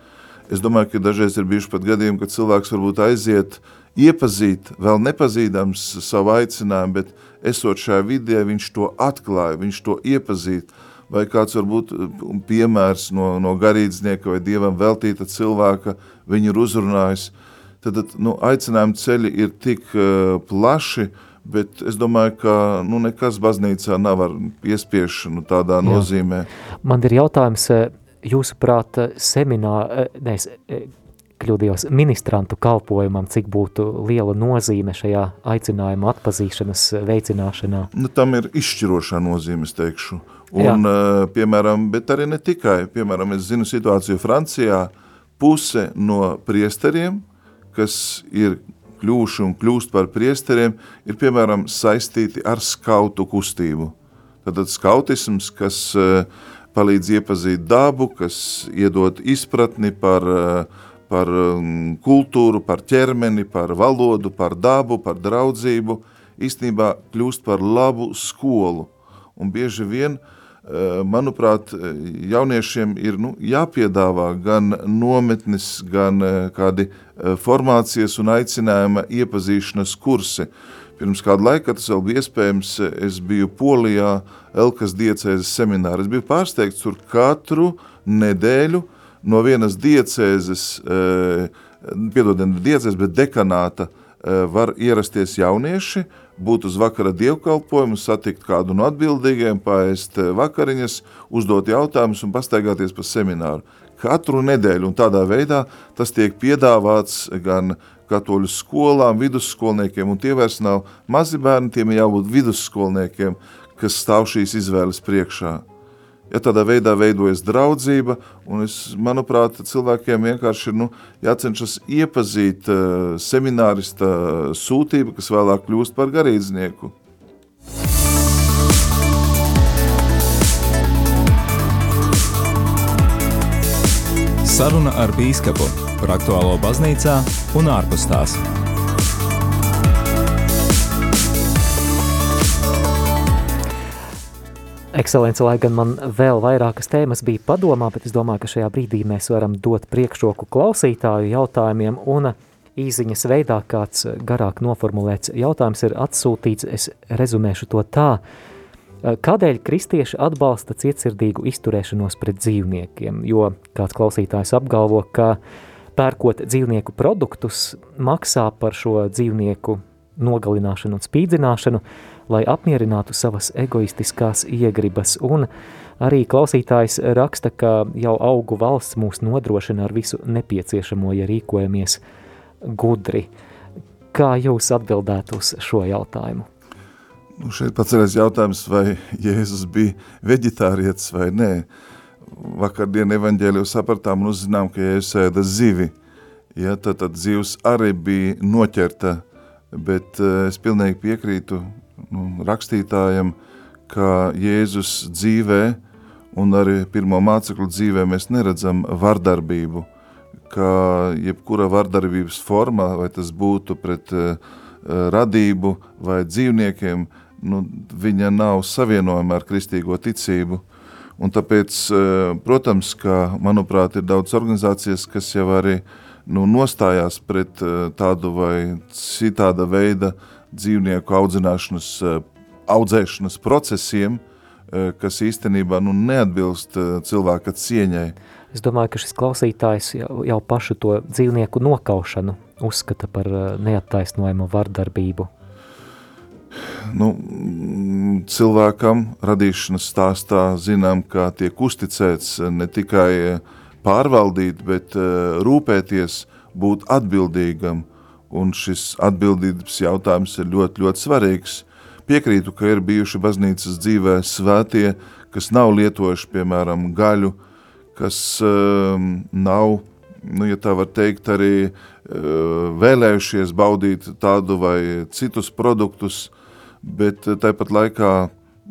Es domāju, ka dažreiz ir bijuši pat gadījumi, kad cilvēks varbūt aiziet iepazīt, vēl nepazīdams savu aicinājumu, bet esot šajā vidē, viņš to atklāja, viņš to iepazīt, vai kāds varbūt piemērs no, no garīdznieka vai dievam veltīta cilvēka viņu ir uzrunājis, tad nu, aicinājumi ceļi ir tik uh, plaši, bet es domāju, ka nu, nekas baznīcā nav ar piespiešanu tādā Jā. nozīmē. Man ir jautājums, jūsuprāt, seminā, ne, kļūdījos ministrantu kalpojumam, cik būtu liela nozīme šajā aicinājuma atpazīšanas veicināšanā? Nu, tam ir izšķirošā nozīme, es teikšu. Un, Jā. piemēram, bet arī ne tikai, piemēram, es zinu situāciju Francijā, puse no priesteriem, kas ir kļūši un kļūst par priesteriem, ir, piemēram, saistīti ar skautu kustību. Tātad skautisms, kas palīdz iepazīt dabu, kas iedod izpratni par uh, par um, kultūru, par ķermeni, par valodu, par dabu, par draudzību, īstenībā kļūst par labu skolu. Un bieži vien, uh, manuprāt, jauniešiem ir nu, jāpiedāvā gan nometnes, gan uh, kādi uh, formācijas un aicinājuma iepazīšanas kursi. Pirms kādu laiku, tas vēl bija iespējams, es biju Polijā Elkas diecēzes seminārā. Es biju pārsteigts tur katru nedēļu no vienas diecēzes, eh, piedodiet, ne diecēzes, bet dekanāta eh, var ierasties jaunieši, būt uz vakara dievkalpojumu, satikt kādu no atbildīgiem, paēst eh, vakariņas, uzdot jautājumus un pastaigāties pa semināru. Katru nedēļu tādā veidā tas tiek piedāvāts gan katoļu skolām, vidusskolniekiem, un tie vairs nav mazi bērni, tiem jābūt vidusskolniekiem, kas stāv šīs izvēles priekšā ja tādā veidā veidojas draudzība, un es, manuprāt, cilvēkiem vienkārši ir nu, jācenšas iepazīt uh, seminārista sūtību, kas vēlāk kļūst par garīdznieku. Saruna ar bīskapu par aktuālo baznīcā un ārpus tās. Ekscelence, lai gan man vēl vairākas tēmas bija padomā, bet es domāju, ka šajā brīdī mēs varam dot priekšroku klausītāju jautājumiem un īziņas veidā kāds garāk noformulēts jautājums ir atsūtīts, es rezumēšu to tā. Kādēļ kristieši atbalsta cietsirdīgu izturēšanos pret dzīvniekiem? Jo kāds klausītājs apgalvo, ka pērkot dzīvnieku produktus maksā par šo dzīvnieku nogalināšanu un spīdzināšanu, lai apmierinātu savas egoistiskās iegribas. Un arī klausītājs raksta, ka jau augu valsts mūs nodrošina ar visu nepieciešamo, ja rīkojamies gudri. Kā jūs atbildētu uz šo jautājumu? Nu, šeit paceļas jautājums, vai Jēzus bija veģetārietis vai nē. Vakardien evaņģēliju sapratām un uzzinām, ka Jēzus ēda zivi. Ja, tad, tad zivs arī bija noķerta, bet uh, es pilnīgi piekrītu nu, rakstītājam, ka Jēzus dzīvē un arī pirmo māceklu dzīvē mēs neredzam vardarbību, ka jebkura vardarbības forma, vai tas būtu pret uh, radību vai dzīvniekiem, nu, viņa nav savienojama ar kristīgo ticību. Un tāpēc, uh, protams, ka, manuprāt, ir daudz organizācijas, kas jau arī nu, nostājās pret uh, tādu vai citāda veida dzīvnieku audzināšanas, eh, audzēšanas procesiem, eh, kas īstenībā nu, neatbilst eh, cilvēka cieņai. Es domāju, ka šis klausītājs jau, jau pašu to dzīvnieku nokaušanu uzskata par neattaisnojumu vardarbību. Nu, cilvēkam radīšanas stāstā zinām, ka tiek uzticēts ne tikai pārvaldīt, bet rūpēties, būt atbildīgam, un šis atbildības jautājums ir ļoti, ļoti svarīgs. Piekrītu, ka ir bijuši baznīcas dzīvē svētie, kas nav lietojuši, piemēram, gaļu, kas um, nav, nu, ja tā var teikt, arī uh, vēlējušies baudīt tādu vai citus produktus, bet tāpat laikā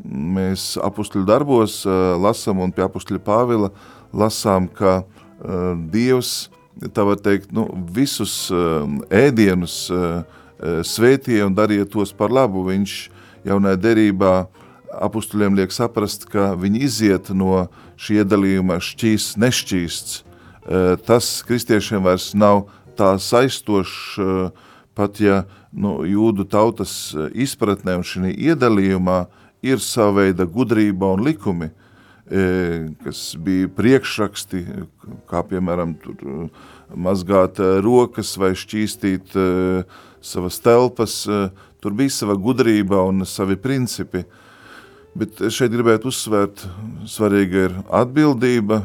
mēs apustuļu darbos uh, lasam un pie apustuļa Pāvila lasām, ka uh, Dievs, tā var teikt, nu, visus ēdienus svētīja un darīja tos par labu. Viņš jaunajā derībā apustuļiem liek saprast, ka viņi iziet no šī iedalījuma šķīsts, nešķīsts. Tas kristiešiem vairs nav tā saistošs, pat ja nu, jūdu tautas izpratnē un šī iedalījumā ir sava veida gudrība un likumi, kas bija priekšraksti, kā piemēram tur mazgāt rokas vai šķīstīt savas telpas, tur bija sava gudrība un savi principi. Bet šeit gribētu uzsvērt, svarīga ir atbildība,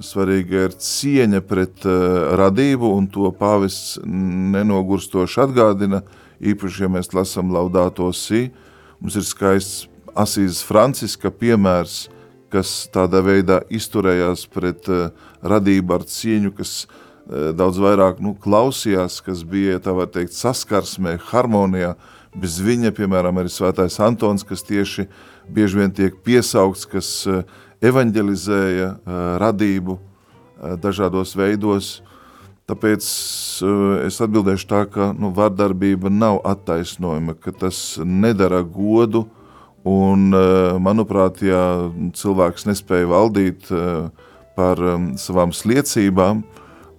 svarīga ir cieņa pret uh, radību, un to pāvests nenogurstoši atgādina, īpaši, ja mēs lasam laudāto si, mums ir skaists Asīzes Franciska piemērs, kas tādā veidā izturējās pret uh, radību ar cieņu, kas uh, daudz vairāk nu, klausījās, kas bija, tā var teikt, saskarsmē, harmonijā, bez viņa, piemēram, arī svētais Antons, kas tieši bieži vien tiek piesaukts, kas uh, evanģelizēja radību dažādos veidos, Tāpēc es atbildēšu tā, ka nu, vardarbība nav attaisnojama, ka tas nedara godu, Un, eh, manuprāt, ja cilvēks nespēja valdīt eh, par um, savām sliecībām,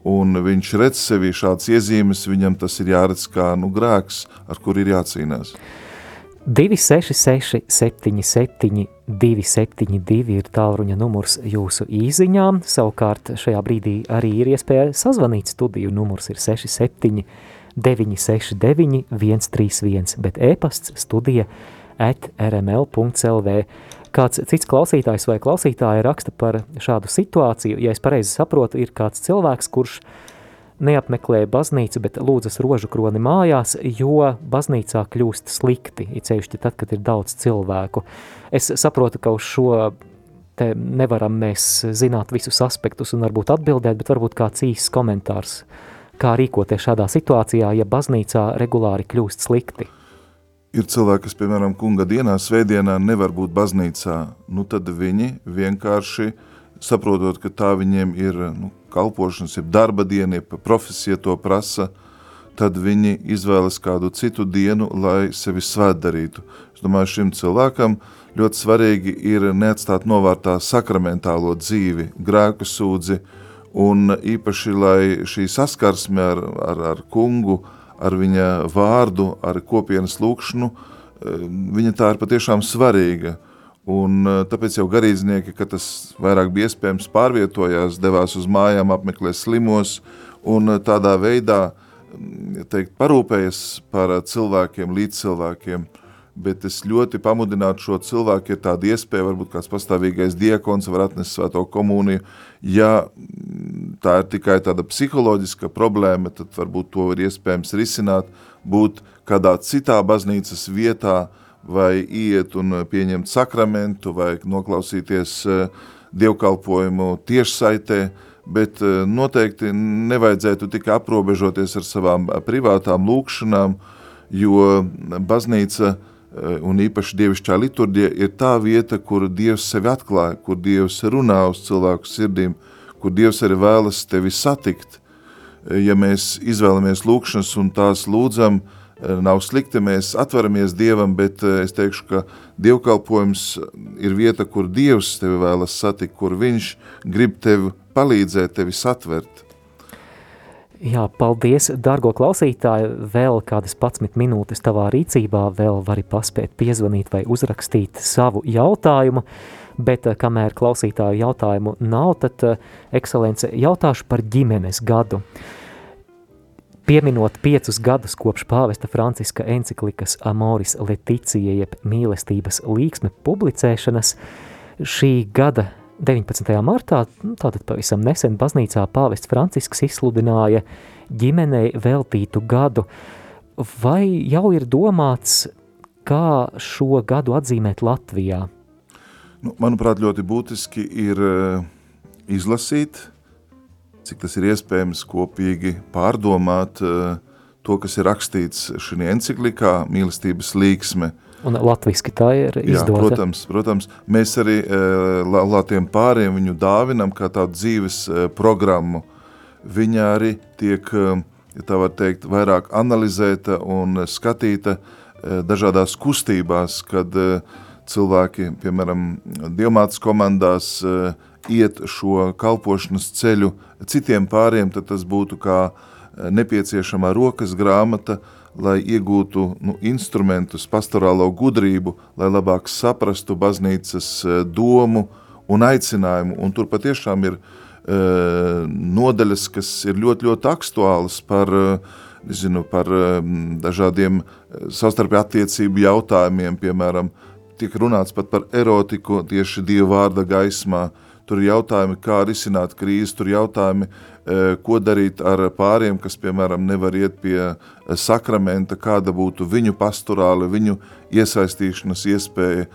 un viņš redz sevi šāds iezīmes, viņam tas ir jāredz kā nu, grēks, ar kur ir jācīnās. 266 77 272 ir tālruņa numurs jūsu īziņām, savukārt šajā brīdī arī ir iespēja sazvanīt. Studiju, numurs ir 67 969 131, bet e-pasts studija at rml.lv. Kāds cits klausītājs vai klausītāja raksta par šādu situāciju, ja es pareizi saprotu, ir kāds cilvēks, kurš neapmeklē baznīcu, bet lūdzas rožu kroni mājās, jo baznīcā kļūst slikti, it sevišķi tad, kad ir daudz cilvēku. Es saprotu, ka uz šo te nevaram mēs zināt visus aspektus un varbūt atbildēt, bet varbūt kāds īsts komentārs, kā rīkoties šādā situācijā, ja baznīcā regulāri kļūst slikti. Ir cilvēki, kas, piemēram, kunga dienā, svētdienā nevar būt baznīcā, nu tad viņi vienkārši saprotot, ka tā viņiem ir nu, kalpošanas, ir darba diena, ja profesija to prasa, tad viņi izvēlas kādu citu dienu, lai sevi svētdarītu. Es domāju, šim cilvēkam ļoti svarīgi ir neatstāt novārtā sakramentālo dzīvi, grēku sūdzi, un īpaši, lai šī saskarsme ar, ar, ar kungu, ar viņa vārdu, ar kopienas lūkšanu, eh, viņa tā ir patiešām svarīga. Un eh, tāpēc jau garīdznieki, kad tas vairāk bija iespējams pārvietojās, devās uz mājām, apmeklē slimos un eh, tādā veidā, mm, teikt, parūpējas par cilvēkiem, līdz cilvēkiem. Bet es ļoti pamudinātu šo cilvēku, ja tāda iespēja, varbūt kāds pastāvīgais diekons var atnest svēto komuniju, ja mm, tā ir tikai tāda psiholoģiska problēma, tad varbūt to ir iespējams risināt, būt kādā citā baznīcas vietā, vai iet un pieņemt sakramentu, vai noklausīties eh, dievkalpojumu tiešsaitē, bet eh, noteikti nevajadzētu tikai aprobežoties ar savām privātām lūkšanām, jo baznīca uh, Eh, un īpaši dievišķā liturģija ir tā vieta, kur Dievs sevi atklāja, kur Dievs runā uz cilvēku sirdīm, kur Dievs arī vēlas tevi satikt. Eh, ja mēs izvēlamies lūkšanas un tās lūdzam, eh, nav slikti, mēs atveramies Dievam, bet es teikšu, ka dievkalpojums ir vieta, kur Dievs tevi vēlas satikt, kur viņš grib tevi palīdzēt, tevi satvert. Jā, paldies, dārgo klausītāji. Vēl kādas 11 minūtes tavā rīcībā, vēl vari paspēt piezvanīt vai uzrakstīt savu jautājumu. Bet, eh, kamēr klausītāju jautājumu nav, tad, eh, ekscelence, jautāšu par ģimenes gadu. Pieminot piecus gadus kopš pāvesta Franciska enciklikas Amoris Leticija jeb mīlestības līksme publicēšanas, šī gada 19. martā, nu, tātad pavisam nesen baznīcā pāvests Francisks izsludināja ģimenei veltītu gadu. Vai jau ir domāts, kā šo gadu atzīmēt Latvijā? Nu, manuprāt, ļoti būtiski ir uh, izlasīt, cik tas ir iespējams kopīgi pārdomāt uh, to, kas ir rakstīts šajā enciklikā, mīlestības līksme. Un latviski tā ir izdota. Jā, protams, protams. Mēs arī uh, laulātiem pāriem viņu dāvinam kā tādu dzīves uh, programmu. Viņa arī tiek, ja tā var teikt, vairāk analizēta un skatīta dažādās kustībās, kad cilvēki, piemēram, diamātas komandās iet šo kalpošanas ceļu citiem pāriem, tad tas būtu kā uh, nepieciešamā rokas grāmata, lai iegūtu nu, instrumentus, pastorālo gudrību, lai labāk saprastu baznīcas uh, domu un aicinājumu. Un tur patiešām ir uh, nodaļas, kas ir ļoti, ļoti aktuālas par uh, nezinu, par um, dažādiem savstarpēju attiecību jautājumiem, piemēram, tiek runāts pat par erotiku tieši Dieva vārda gaismā. Tur ir jautājumi, kā risināt krīzi, tur ir jautājumi, e, ko darīt ar pāriem, kas, piemēram, nevar iet pie e, sakramenta, kāda būtu viņu pastorāli, viņu iesaistīšanas iespēja.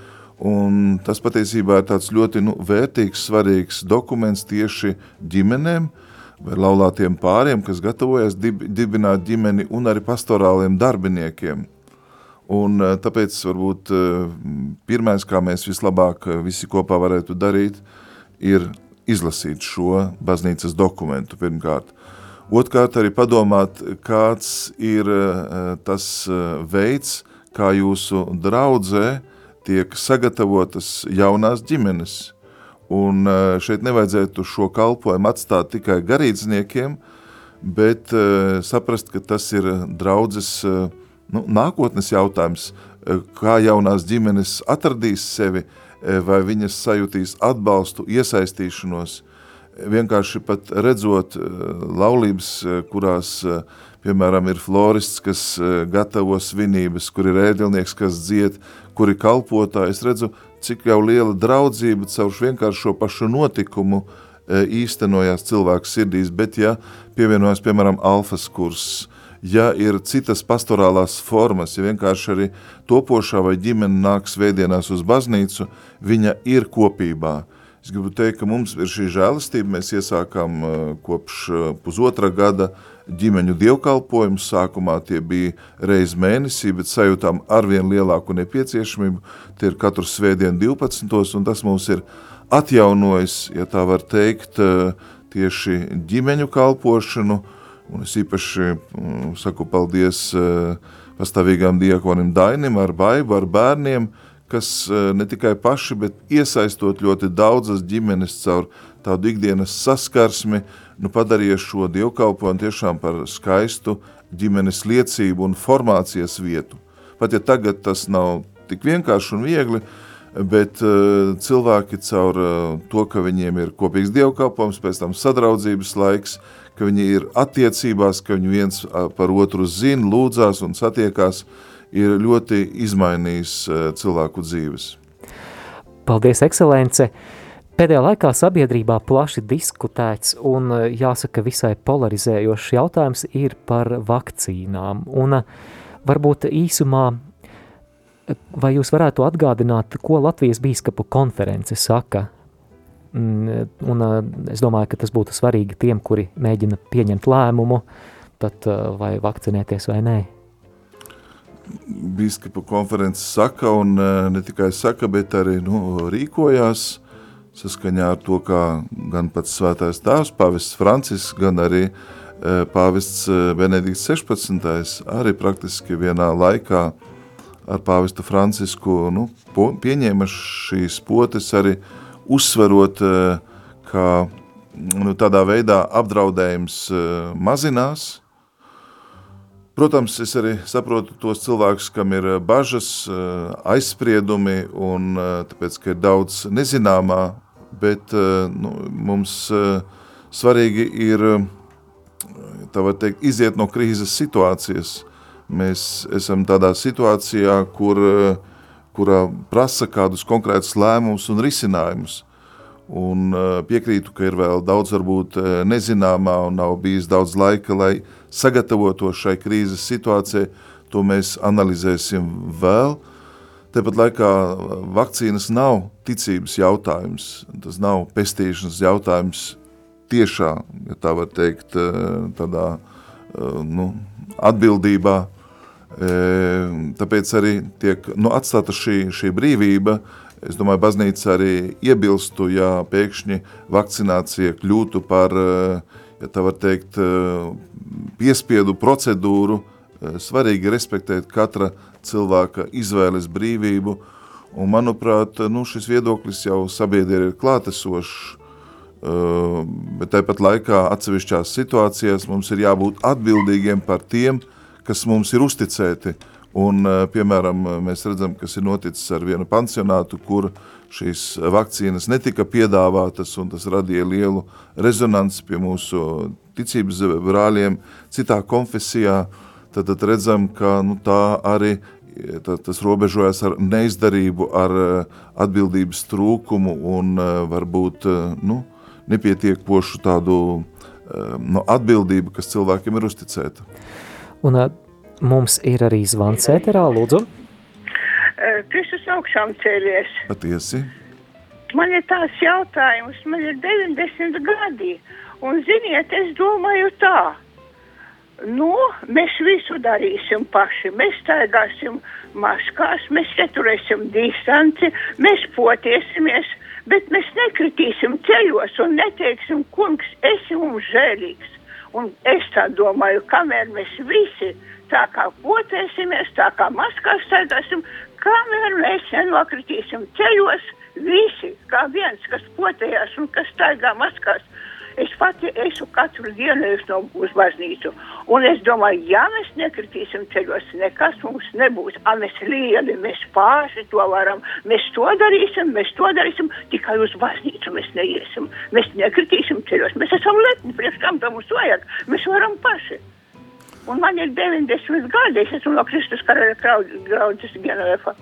Un tas patiesībā ir tāds ļoti nu, vērtīgs, svarīgs dokuments tieši ģimenēm vai laulātiem pāriem, kas gatavojas dib, dibināt ģimeni un arī pastorāliem darbiniekiem. Un eh, tāpēc varbūt pirmais, kā mēs vislabāk visi kopā varētu darīt, ir izlasīt šo baznīcas dokumentu pirmkārt. Otkārt arī padomāt, kāds ir tas veids, kā jūsu draudzē tiek sagatavotas jaunās ģimenes. Un šeit nevajadzētu šo kalpojumu atstāt tikai garīdzniekiem, bet saprast, ka tas ir draudzes uh, nu, nākotnes jautājums, kā jaunās ģimenes atradīs sevi, e, vai viņas sajūtīs atbalstu, iesaistīšanos, e, vienkārši pat redzot laulības, kurās, piemēram, ir florists, kas gatavo svinības, kur ir ēdilnieks, kas dzied, kur ir kalpotāji, es redzu, cik jau liela draudzība caur vienkārši šo pašu notikumu īstenojās cilvēku sirdīs, bet ja pievienojas, piemēram, alfas kurss, ja ir citas pastorālās formas, ja vienkārši arī topošā vai ģimene nāk svētdienās uz baznīcu, viņa ir kopībā. Es gribu teikt, ka mums ir šī žēlastība, mēs iesākām uh, kopš uh, pusotra gada ģimeņu dievkalpojumu, sākumā tie bija reiz mēnesī, bet sajūtām arvien lielāku nepieciešamību, tie ir katru svētdienu 12. un tas mums ir atjaunojis, ja tā var teikt, uh, tieši ģimeņu kalpošanu, Un es īpaši mm, saku paldies uh, pastāvīgām diakonim Dainim ar baibu, ar bērniem, kas uh, ne tikai paši, bet iesaistot ļoti daudzas ģimenes caur tādu ikdienas saskarsmi, nu padarīja šo dievkalpojumu tiešām par skaistu ģimenes liecību un formācijas vietu. Pat ja tagad tas nav tik vienkārši un viegli, bet uh, cilvēki caur uh, to, ka viņiem ir kopīgs dievkalpojums, pēc tam sadraudzības laiks, ka viņi ir attiecībās, ka viņi viens par otru zina, lūdzās un satiekās, ir ļoti izmainījis cilvēku dzīves. Paldies, ekscelence! Pēdējā laikā sabiedrībā plaši diskutēts un jāsaka visai polarizējošs jautājums ir par vakcīnām. Un varbūt īsumā, vai jūs varētu atgādināt, ko Latvijas bīskapu konference saka Mm, un es domāju, ka tas būtu svarīgi tiem, kuri mēģina pieņemt lēmumu, tad vai vakcinēties vai nē. Bīskapa konferences saka, un ne tikai saka, bet arī nu, rīkojās saskaņā ar to, kā gan pats svētais tēvs, pāvests Francis, gan arī pāvests Benedikts 16. arī praktiski vienā laikā ar pāvestu Francisku nu, pieņēma šīs potes arī uzsverot, eh, ka nu, tādā veidā apdraudējums eh, mazinās. Protams, es arī saprotu tos cilvēkus, kam ir eh, bažas, aizspriedumi, un tāpēc, ka ir daudz nezināmā, bet nu, mums svarīgi ir tā var teikt, iziet no krīzes situācijas. Mēs esam tādā situācijā, kur, kurā prasa kādus konkrētus lēmumus un risinājumus. Un piekrītu, ka ir vēl daudz varbūt nezināmā un nav bijis daudz laika, lai sagatavotos šai krīzes situācijai. To mēs analizēsim vēl. Tāpat laikā vakcīnas nav ticības jautājums, tas nav pestīšanas jautājums tiešā, ja tā var teikt, tādā nu, atbildībā. Tāpēc arī tiek nu, atstāta šī, šī brīvība. Es domāju, baznīca arī iebilstu, ja pēkšņi vakcinācija kļūtu par, ja tā var teikt, piespiedu procedūru. Svarīgi respektēt katra cilvēka izvēles brīvību, un manuprāt, nu, šis viedoklis jau sabiedrē ir klātesošs, bet tāpat laikā atsevišķās situācijās mums ir jābūt atbildīgiem par tiem, kas mums ir uzticēti, un, piemēram, mēs redzam, kas ir noticis ar vienu pansionātu, kur šīs vakcīnas netika piedāvātas, un tas radīja lielu rezonanci pie mūsu ticības brāļiem citā konfesijā, tad, tad redzam, ka nu, tā arī tā, tas robežojas ar neizdarību, ar atbildības trūkumu un varbūt nu, nepietiekošu tādu nu, atbildību, kas cilvēkiem ir uzticēta. Un mums ir arī zvans ēterā, lūdzu. Kristus augšām cēlies. Patiesi. Man ir tās jautājums, man ir 90 gadi, un ziniet, es domāju tā, nu, mēs visu darīsim paši, mēs staigāsim maskās, mēs ieturēsim distanci, mēs potiesimies, bet mēs nekritīsim ceļos un neteiksim, kungs, esi mums žēlīgs. Un es tā domāju, kamēr mēs visi tā kā potēsimies, tā kā maskās staigāsim, kamēr mēs nenokritīsim ceļos, visi, kā viens, kas potējās un kas staigā maskās, es pati esmu katru dienu no uz baznīcu. Un es domāju, ja mēs nekritīsim ceļos, nekas mums nebūs. A, mēs lieli, mēs paši to varam, mēs to darīsim, mēs to darīsim, tikai uz baznīcu mēs neiesim. Mēs nekritīsim ceļos, mēs esam lepni, priekš kam tam mums vajag, mēs varam paši. Un man ir 90 gadi, es esmu no Kristus karaļa graudzes Genovefa.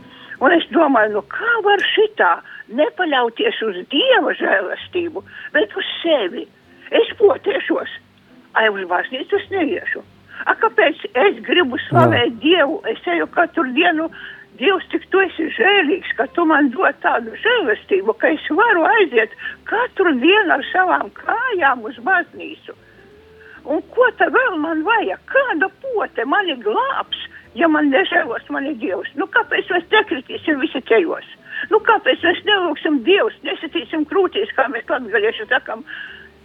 Un es domāju, nu kā var šitā nepaļauties uz Dieva žēlastību, bet uz sevi. Es potiešos, ai uz baznīcu es neiešu. A, kāpēc es gribu slavēt Jā. Dievu? Es eju katru dienu, Dievs, cik tu esi žēlīgs, ka tu man dod tādu žēlastību, ka es varu aiziet katru dienu ar savām kājām uz baznīcu. Un ko tad vēl man vajag? Kāda pote mani glābs, ja man nežēlos mani Dievs? Nu, kāpēc mēs nekritīsim visi ceļos? Nu, kāpēc mēs nelūksim Dievs, nesatīsim krūtīs, kā mēs latgalieši sakam,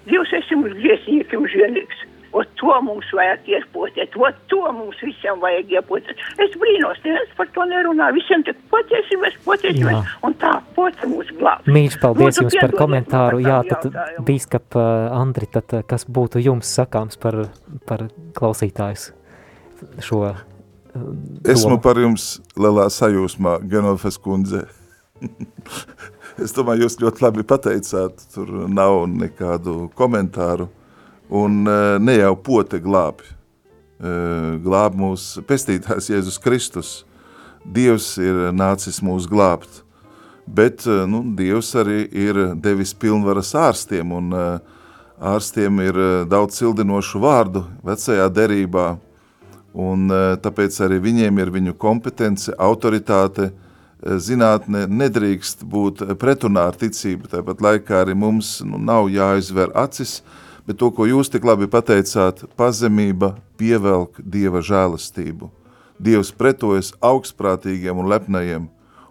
Dievs esi mums griesniekiem žēlīgs. O to mums vajag iepotēt, o to mums visiem vajag iepotēt. Es brīnos, neviens par to nerunā, visiem tik potiesimies, potiesimies, Jā. un tā pote mūs glāb. Mīļš, paldies Lūdzu, jums par komentāru. Jā, tad jautājumu. bīskap uh, Andri, tad uh, kas būtu jums sakāms par, par klausītājs šo uh, Esmu par jums lielā sajūsmā, Genovas kundze. es domāju, jūs ļoti labi pateicāt, tur nav nekādu komentāru. Un e, ne jau pote glābi, e, glāb mūs pestītājs Jēzus Kristus. Dievs ir nācis mūs glābt, bet e, nu, Dievs arī ir devis pilnvaras ārstiem, un ārstiem ir daudz cildinošu vārdu vecajā derībā, un tāpēc arī viņiem ir viņu kompetence, autoritāte, zinātne nedrīkst būt pretunā ar ticību, tāpat laikā arī mums nu, nav jāizver acis, bet to, ko jūs tik labi pateicāt, pazemība pievelk Dieva žēlastību. Dievs pretojas augstprātīgiem un lepnajiem,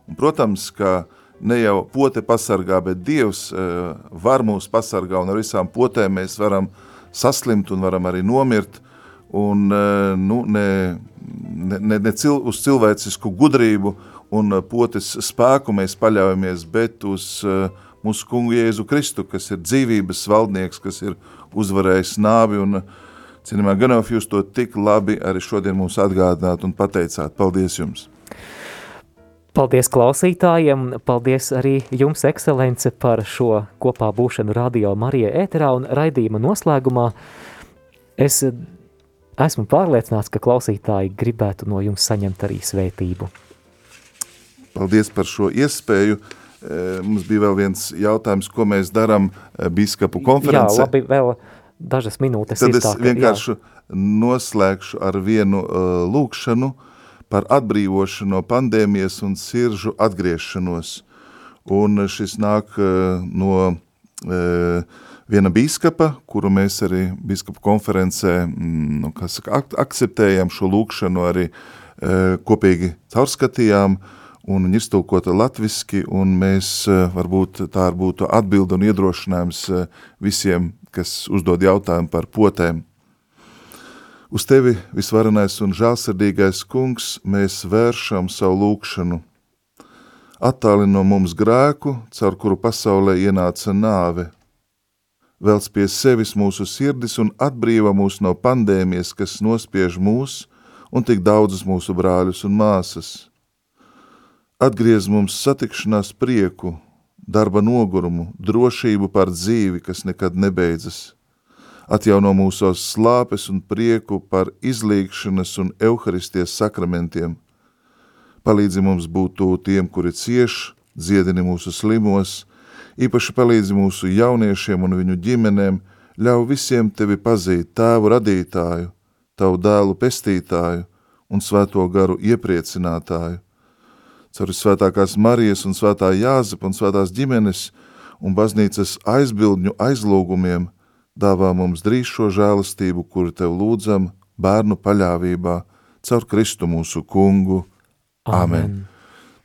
un, protams, ka ne jau pote pasargā, bet Dievs uh, var mūs pasargā, un ar visām potēm mēs varam saslimt un varam arī nomirt, un uh, nu, ne, ne, ne, ne cil, uz cilvēcisku gudrību un uh, potes spēku mēs paļaujamies, bet uz uh, mūsu kungu Jēzu Kristu, kas ir dzīvības valdnieks, kas ir uzvarējis nāvi, un uh, cienījumā Ganof, jūs to tik labi arī šodien mums atgādināt un pateicāt. Paldies jums! Paldies klausītājiem, paldies arī jums, ekscelence, par šo kopā būšanu Radio Marija ēterā un raidījuma noslēgumā. Es esmu pārliecināts, ka klausītāji gribētu no jums saņemt arī svētību. Paldies par šo iespēju. Mums bija vēl viens jautājums, ko mēs darām biskapu konferencē. Jā, labi, vēl dažas minūtes. Tad es vienkārši jā. noslēgšu ar vienu uh, lūkšanu par atbrīvošanu no pandēmijas un siržu atgriešanos. Un šis nāk uh, no uh, viena biskapa, kuru mēs arī biskapa konferencē mm, nu, saka, ak akceptējam šo lūkšanu, arī uh, kopīgi caurskatījām, uh, un viņa iztulkota latviski, un mēs eh, varbūt tā būtu atbilda un iedrošinājums eh, visiem, kas uzdod jautājumu par potēm. Uz tevi, visvarenais un žālsirdīgais kungs, mēs vēršam savu lūkšanu. Attāli no mums grēku, caur kuru pasaulē ienāca nāve. Velc pie sevis mūsu sirdis un atbrīva mūs no pandēmijas, kas nospiež mūs un tik daudzus mūsu brāļus un māsas – Atgriez mums satikšanās prieku, darba nogurumu, drošību par dzīvi, kas nekad nebeidzas. Atjauno mūsos slāpes un prieku par izlīgšanas un euharisties sakramentiem. Palīdzi mums būt tiem, kuri cieš, dziedini mūsu slimos, īpaši palīdzi mūsu jauniešiem un viņu ģimenēm, ļauj visiem tevi pazīt tēvu radītāju, tavu dēlu pestītāju un svēto garu iepriecinātāju caur svētākās Marijas un svētā Jāzepa un svētās ģimenes un baznīcas aizbildņu aizlūgumiem dāvā mums drīz šo žēlastību, kuru tev lūdzam bērnu paļāvībā caur Kristu mūsu kungu. Āmen. Amen.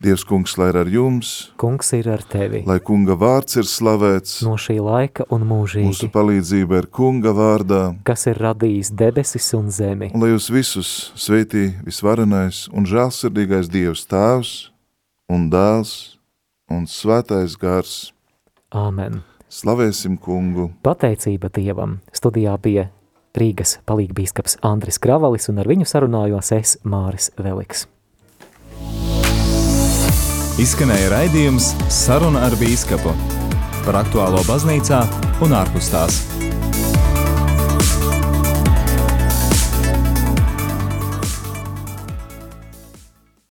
Dievs kungs, lai ir ar jums, kungs ir ar tevi, lai kunga vārds ir slavēts no šī laika un mūžīgi. Mūsu palīdzība ir kunga vārdā, kas ir radījis debesis un zemi. Un lai jūs visus sveitī visvarenais un žēlsirdīgais Dievs tēvs, un dēls un svētais gars. Āmen. Slavēsim kungu. Pateicība Dievam. Studijā bija Rīgas palīgbīskaps Andris Kravalis un ar viņu sarunājos es Māris Veliks. Izskanēja raidījums Saruna ar bīskapu par aktuālo baznīcā un ārpus tās.